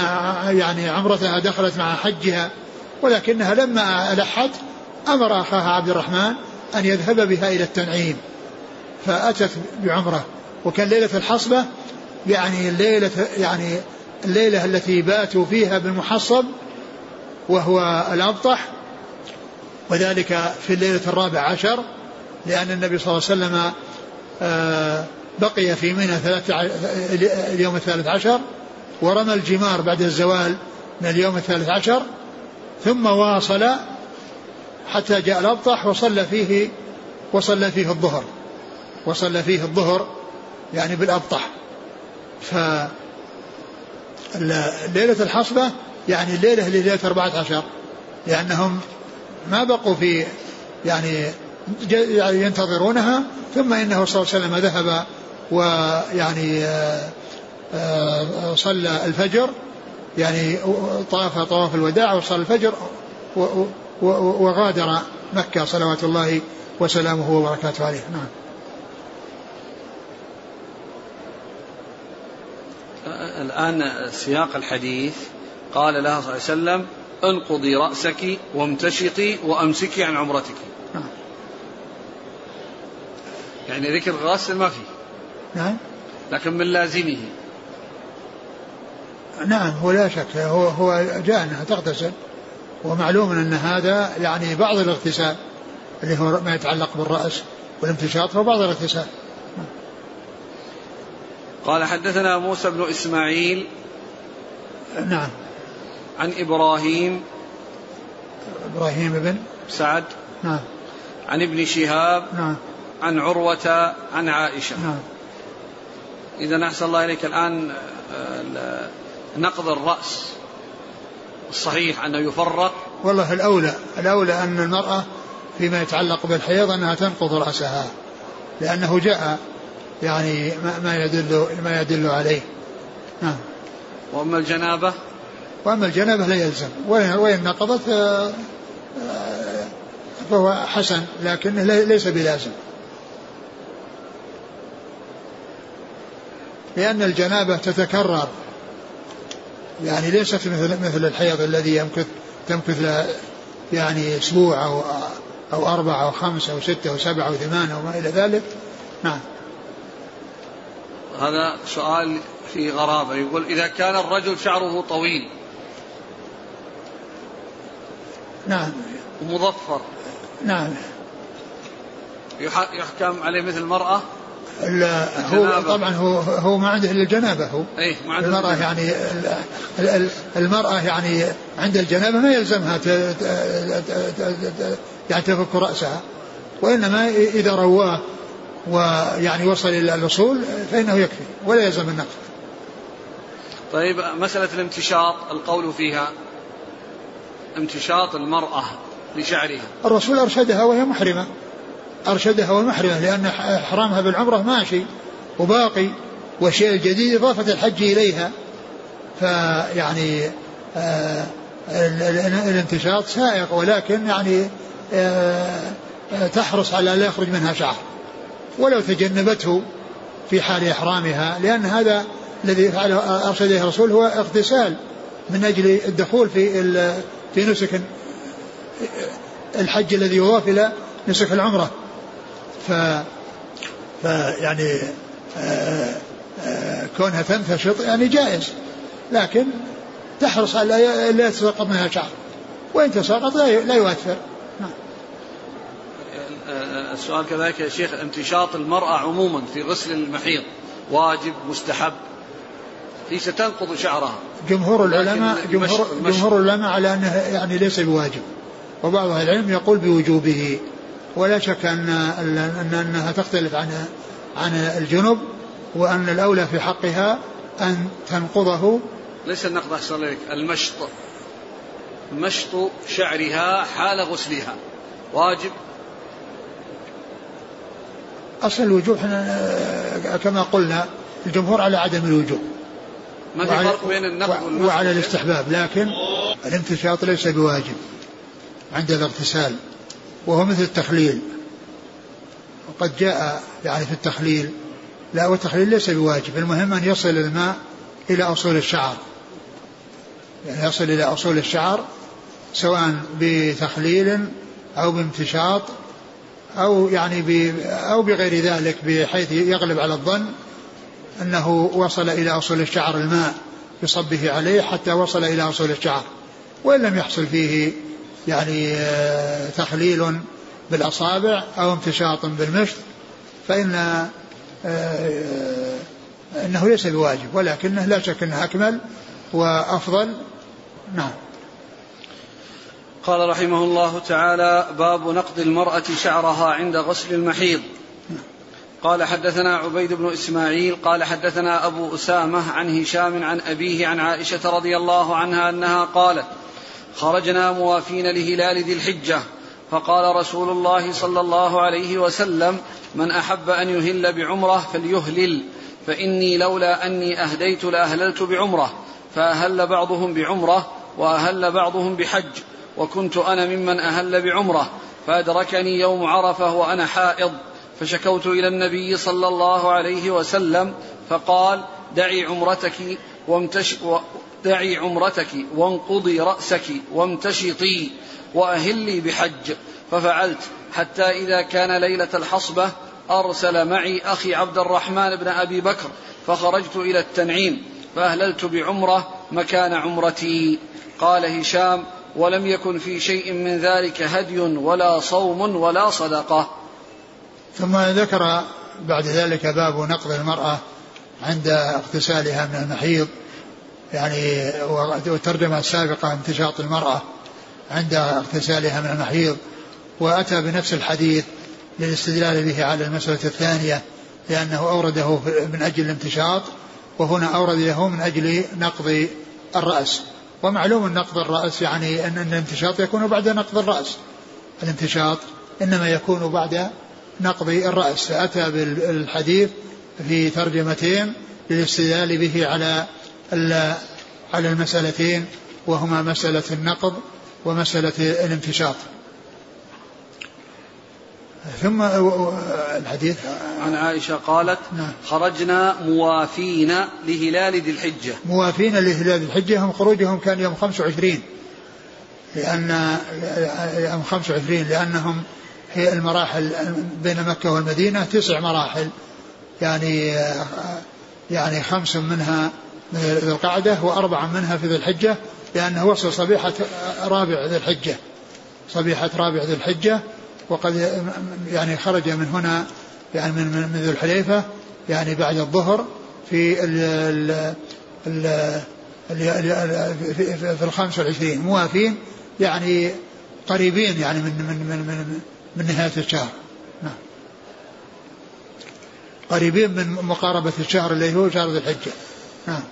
يعني عمرتها دخلت مع حجها ولكنها لما ألحت أمر أخاها عبد الرحمن أن يذهب بها إلى التنعيم فأتت بعمرة. وكان ليلة الحصبة يعني الليلة يعني الليلة التي باتوا فيها بالمحصب وهو الأبطح وذلك في الليلة الرابعة عشر لأن النبي صلى الله عليه وسلم آه، بقي في منى اليوم الثالث عشر ورمى الجمار بعد الزوال من اليوم الثالث عشر ثم واصل حتى جاء الأبطح وصلى فيه وصلى فيه الظهر وصلى فيه الظهر يعني بالأبطح. ف ليلة الحصبة يعني الليلة ليلة أربعة عشر لأنهم ما بقوا في يعني ينتظرونها ثم إنه صلى الله عليه وسلم ذهب ويعني آه، آه، صلى الفجر يعني طاف طواف الوداع وصلى الفجر وغادر مكة صلوات الله وسلامه وبركاته عليه. نعم. الآن سياق الحديث. قال لها صلى الله عليه وسلم انقضي رأسك وامتشطي وأمسكي عن عمرتك. نعم. يعني ذكر الغسل ما فيه. نعم. لكن من لازمه. نعم هو لا شك. هو هو جاء أنها تغتسل. ومعلوم أن هذا يعني بعض الاغتسال اللي هو ما يتعلق بالرأس والامتشاط هو بعض الاغتسال. قال حدثنا موسى بن إسماعيل نعم. عن إبراهيم إبراهيم بن سعد نعم. عن ابن شهاب نعم. عن عروة عن عائشة. نعم. إذا أحسن الله إليك الآن نقض الرأس. الصحيح أنه يفرق؟ والله الأولى الأولى أن المرأة فيما يتعلق بالحيض أنها تنقض رأسها لأنه جاء يعني ما يدل ما يدل عليه. نعم. وأما الجنابة؟ وأما الجنابة لا يلزم. وإن نقضت آه، آه، فهو حسن لكنه ليس بلازم. لأن الجنابة تتكرر. يعني ليست مثل مثل الحيض الذي يمكث تمكث له يعني أسبوع أو أو أربعة أو خمسة أو ستة أو سبعة أو ثمانية وما إلى ذلك. نعم. هذا سؤال في غرابة. يقول إذا كان الرجل شعره طويل. نعم. ومظفر. نعم. يحكم عليه مثل المرأة؟ هو طبعا هو هو ما عنده إلا الجنابة هو. إيه ما عنده المرأة يعني المرأة يعني عند الجنابة ما يلزمها يعني تفك رأسها وإنما إذا رواه ويعني وصل إلى الاصول فإنه يكفي ولا يلزم النقد. طيب مسألة الامتشاط القول فيها امتشاط المرأة لشعرها. الرسول أرشدها وهي محرمة. أرشدها والمحرمة لأن إحرامها بالعمرة ماشي وباقي والشيء الجديد إضافة الحج إليها. فيعني آه الانتشاط سائق ولكن يعني آه تحرص على لا يخرج منها شعر. ولو تجنبته في حال إحرامها لأن هذا الذي فعله أرشده الرسول هو اغتسال من أجل الدخول في في نسك الحج الذي يضاف نسك العمرة. ف فيعني آه، آه، كونها تنتشط يعني جائز. لكن تحرص على لا يتساقط منها شعر. وإن تساقط لا يؤثر. نعم. السؤال كذلك يا شيخ امتشاط المرأة عموما في غسل المحيض واجب مستحب؟ ليس تنقض شعرها. جمهور العلماء جمهور, جمهور العلماء على انه يعني ليس بواجب. وبعض أهل العلم يقول بوجوبه. ولا شك أن أن أنها تختلف عن عن الجنب وأن الأولى في حقها أن تنقضه. ليس النقض أحسن لك المشط. مشط شعرها حال غسلها. واجب أصل الوجوب إحنا كما قلنا الجمهور على عدم الوجوب. ما في فرق بين والمشط وعلى الاستحباب لكن الامتشاط ليس بواجب عند الاغتسال وهو مثل التخليل. وقد جاء يعني في التخليل لا والتخليل ليس بواجب المهم أن يصل الماء إلى أصول الشعر. يعني يصل إلى أصول الشعر سواء بتخليل أو بامتشاط أو يعني أو بغير ذلك بحيث يغلب على الظن أنه وصل إلى أصول الشعر الماء بصبه عليه حتى وصل إلى أصول الشعر. وإن لم يحصل فيه يعني آه، تخليل بالأصابع أو امتشاط بالمشط فإن آه، آه، أنه ليس بواجب ولكنه لا شك أنه أكمل وأفضل. نعم. قال رحمه الله تعالى باب نقض المرأة شعرها عند غسل المحيض. قال حدثنا عبيد بن إسماعيل قال حدثنا أبو أسامة عن هشام عن أبيه عن عائشة رضي الله عنها أنها قالت خرجنا موافين لهلال ذي الحجة فقال رسول الله صلى الله عليه وسلم من أحب أن يهل بعمرة فليهلل فإني لولا أني أهديت لأهللت بعمرة فأهل بعضهم بعمرة وأهل بعضهم بحج. وكنت أنا ممن أهل بعمرة فأدركني يوم عرفة وأنا حائض فشكوت إلى النبي صلى الله عليه وسلم فقال دعي عمرتك وامتش دعي عمرتك وانقضي رأسك وامتشطي وأهلي بحج ففعلت حتى إذا كان ليلة الحصبة أرسل معي أخي عبد الرحمن بن أبي بكر فخرجت إلى التنعيم فأهللت بعمرة مكان عمرتي. قال هشام ولم يكن في شيء من ذلك هدي ولا صوم ولا صدقة. ثم ذكر بعد ذلك باب نقض المرأة عند اغتسالها من المحيض يعني والترجمة السابقة امتشاط المرأة عند اغتسالها من المحيض وأتى بنفس الحديث للاستدلال به على المسألة الثانية لأنه أورده من أجل الامتشاط وهنا أورده من أجل نقض الرأس. ومعلوم نقض الرأس يعني أن الامتشاط يكون بعد نقض الرأس. الامتشاط إنما يكون بعد نقض الرأس. فأتى بالحديث في ترجمتين للاستدلال به على على المسألتين وهما مسألة النقض ومسألة الانتشاط. ثم الحديث عن عائشة قالت نعم. خرجنا موافين لهلال ذي الحجة. موافين لهلال ذي الحجة. هم خروجهم كان يوم 25 لأن يوم 25 لأنهم هي المراحل بين مكة والمدينة تسع مراحل. يعني يعني خمس منها من ذي القعدة وأربعة منها في ذي الحجة. لأنه وصل صبيحة رابع ذي الحجة. صبيحة رابع ذي الحجة. وقد يعني خرج من هنا يعني من من ذو الحليفة يعني بعد الظهر في ال ال ال في الخامس والعشرين. موافين يعني قريبين يعني من من من من, من نهاية الشهر. نعم. قريبين من مقاربة الشهر اللي هو شهر ذي الحجة. نعم.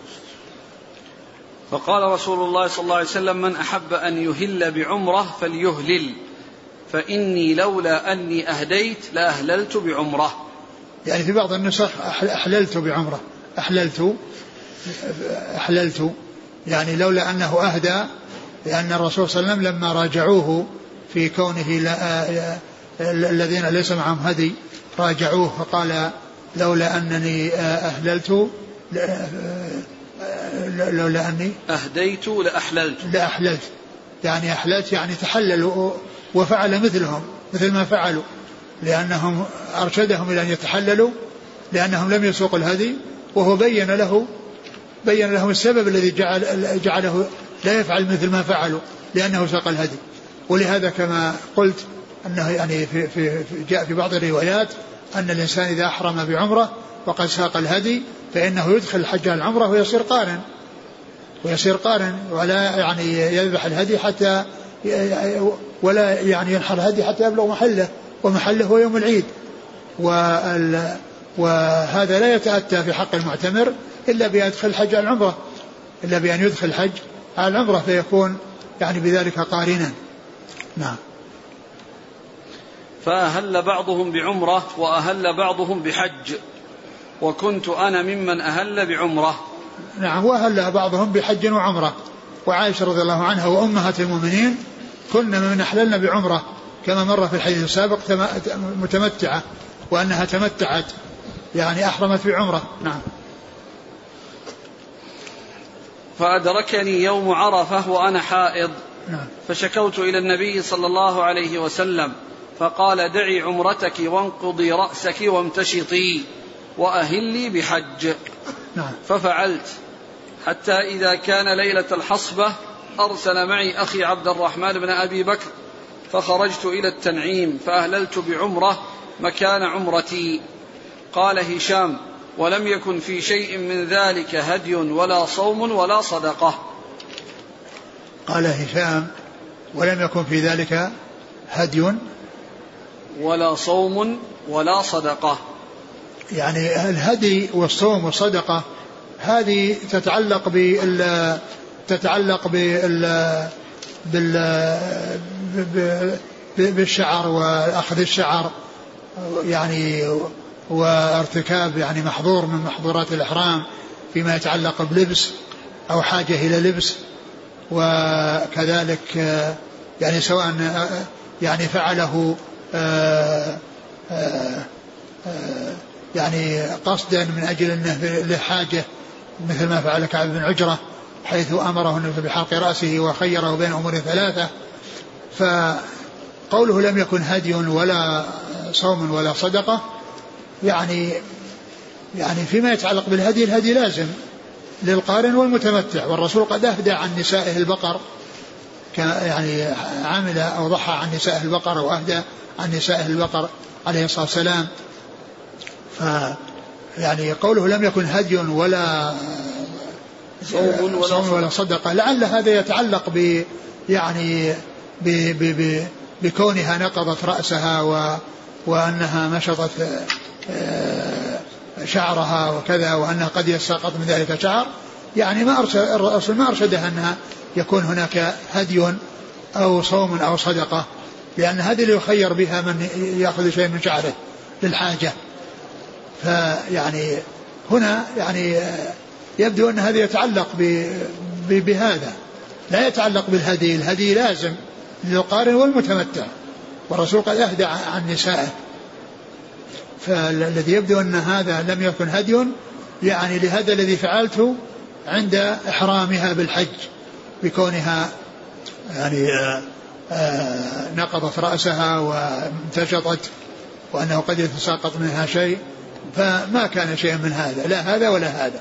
فقال رسول الله صلى الله عليه وسلم من أحب أن يهل بعمرة فليهلل. فإني لولا أني أهديت لأهللت بعمرة. يعني في بعض النسخ أحللت بعمرة. أحللت أحللت. يعني لولا أنه أهدى لأن الرسول صلى الله عليه وسلم لما راجعوه في كونه الذين ليس معهم هدي راجعوه فقال لولا أنني أهللت لولا أني أهديت لأحللت. لأحللت. يعني أحللت يعني تحللوا وفعل مثلهم مثل ما فعلوا لأنهم أرشدهم إلى أن يتحللوا لأنهم لم يسوقوا الهدي وهو بين له بين لهم السبب الذي جعل جعله لا يفعل مثل ما فعلوا لأنه ساق الهدي. ولهذا كما قلت أنه يعني في, في, في جاء في بعض الروايات أن الإنسان إذا أحرم بعمرة وقد ساق الهدي فإنه يدخل الحج العمرة ويصير قارن ويصير قارن ولا يعني يذبح الهدي حتى ولا يعني ينحر الهدي حتى يبلغ محله ومحله هو يوم العيد. وهذا لا يتأتى في حق المعتمر إلا بأن يدخل الحج على العمرة إلا بأن يدخل الحج على العمرة فيكون يعني بذلك قارنا. نعم. فأهل بعضهم بعمرة وأهل بعضهم بحج. وكنت أنا ممن أهل بعمرة. نعم وأهل بعضهم بحج وعمرة. وعائشة رضي الله عنها وأمهات المؤمنين كنا من أحللنا بعمرة كما مر في الحديث السابق متمتعة وأنها تمتعت يعني أحرمت بعمرة. نعم. فأدركني يوم عرفة وأنا حائض. نعم. فشكوت إلى النبي صلى الله عليه وسلم فقال دعي عمرتك وانقضي رأسك وامتشطي وأهلي بحج. نعم. ففعلت. حتى إذا كان ليلة الحصبة أرسل معي أخي عبد الرحمن بن أبي بكر فخرجت إلى التنعيم فأهللت بعمرة مكان عمرتي. قال هشام ولم يكن في شيء من ذلك هدي ولا صوم ولا صدقة. قال هشام ولم يكن في ذلك هدي ولا صوم ولا صدقة. يعني الهدي والصوم والصدقة هذه تتعلق بال تتعلق بال بال بالشعر وأخذ الشعر يعني وارتكاب يعني محظور من محظورات الإحرام فيما يتعلق بلبس أو حاجة إلى لبس. وكذلك يعني سواء يعني فعله يعني قصدا من أجل إنه له حاجة مثل ما فعل كعب بن عجرة حيث أمره النبي بحلق رأسه وخيره بين أمور ثلاثة. فقوله لم يكن هدي ولا صوم ولا صدقة يعني يعني فيما يتعلق بالهدي الهدي لازم للقارن والمتمتع. والرسول قد أهدى عن نسائه البقر يعني عمل أو ضحى عن نسائه البقر أو أهدى عن نسائه البقر عليه الصلاة والسلام. ف يعني قوله لم يكن هدي ولا صوم ولا, صوم ولا صدقة. لعل هذا يتعلق ب يعني ب ب ب بكونها نقضت رأسها و وأنها مشطت آه، شعرها وكذا وأنها قد يساقط من ذلك شعر. يعني ما أرشد الرسول ما أرشدها أنها يكون هناك هدي أو صوم أو صدقة لأن هذه اللي يخير بها من يأخذ شيء من شعره للحاجة. فيعني هنا يعني يبدو أن هذا يتعلق بهذا. لا يتعلق بالهدي. الهدي لازم للقارن والمتمتع. والرسول قد أهدى عن نسائه. فالذي يبدو أن هذا لم يكن هدي يعني لهذا الذي فعلته عند إحرامها بالحج بكونها يعني آآ آه، آآ نقضت رأسها وامتشطت وأنه قد يتساقط منها شيء. فما كان شيئا من هذا لا هذا ولا هذا.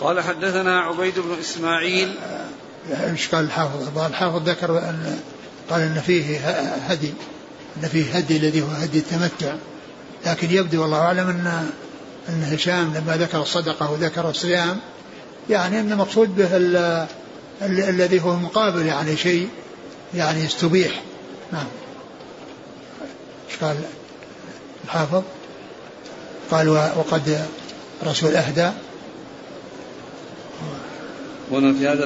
قال حدثنا عبيد بن إسماعيل. إيش قال الحافظ؟ الحافظ ذكر أن قال أن فيه هدي أن فيه هدي الذي هو هدي التمتع. لكن يبدو والله أعلم أن أن هشام لما ذكر الصدقة وذكر الصيام يعني أن المقصود به ال ال الذي هو مقابل يعني شيء يعني استبيح نعم. إيش قال؟ الحافظ قال وقد رسول أهدى هنا في هذا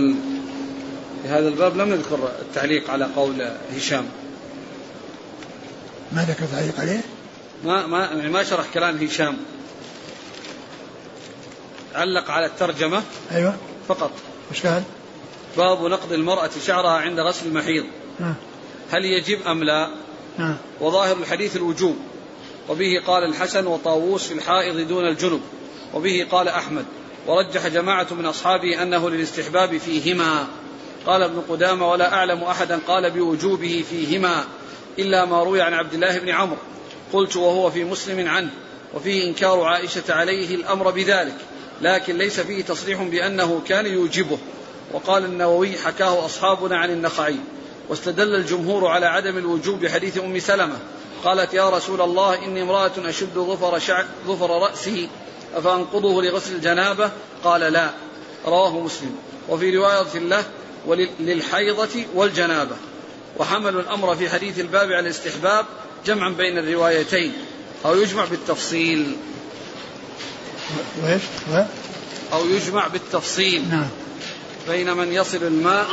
في هذا الباب لم نذكر التعليق على قول هشام ما ذكر تعليق عليه؟ ما ما يعني ما شرح كلام هشام علق على الترجمة أيوة فقط وش قال؟ باب نقض المرأة شعرها عند غسل المحيض آه. هل يجب أم لا آه. وظاهر الحديث الوجوب وبه قال الحسن وطاووس في الحائض دون الجنب وبه قال أحمد ورجح جماعة من أصحابه أنه للاستحباب فيهما. قال ابن قدامة ولا أعلم أحدا قال بوجوبه فيهما إلا ما روي عن عبد الله بن عمرو قلت وهو في مسلم عنه وفيه إنكار عائشة عليه الأمر بذلك لكن ليس فيه تصريح بأنه كان يوجبه. وقال النووي حكاه أصحابنا عن النخعي واستدل الجمهور على عدم الوجوب بحديث أم سلمة قالت يا رسول الله إني امرأة أشد ظفر, شعر ظفر رأسي أفأنقضه لغسل الجنابة؟ قال لا رواه مسلم. وفي رواية له وللحيضة والجنابة. وحملوا الأمر في حديث الباب على الاستحباب جمعا بين الروايتين. أو يجمع بالتفصيل. وإيش؟ أو يجمع بالتفصيل. نعم. بين من يصل الماء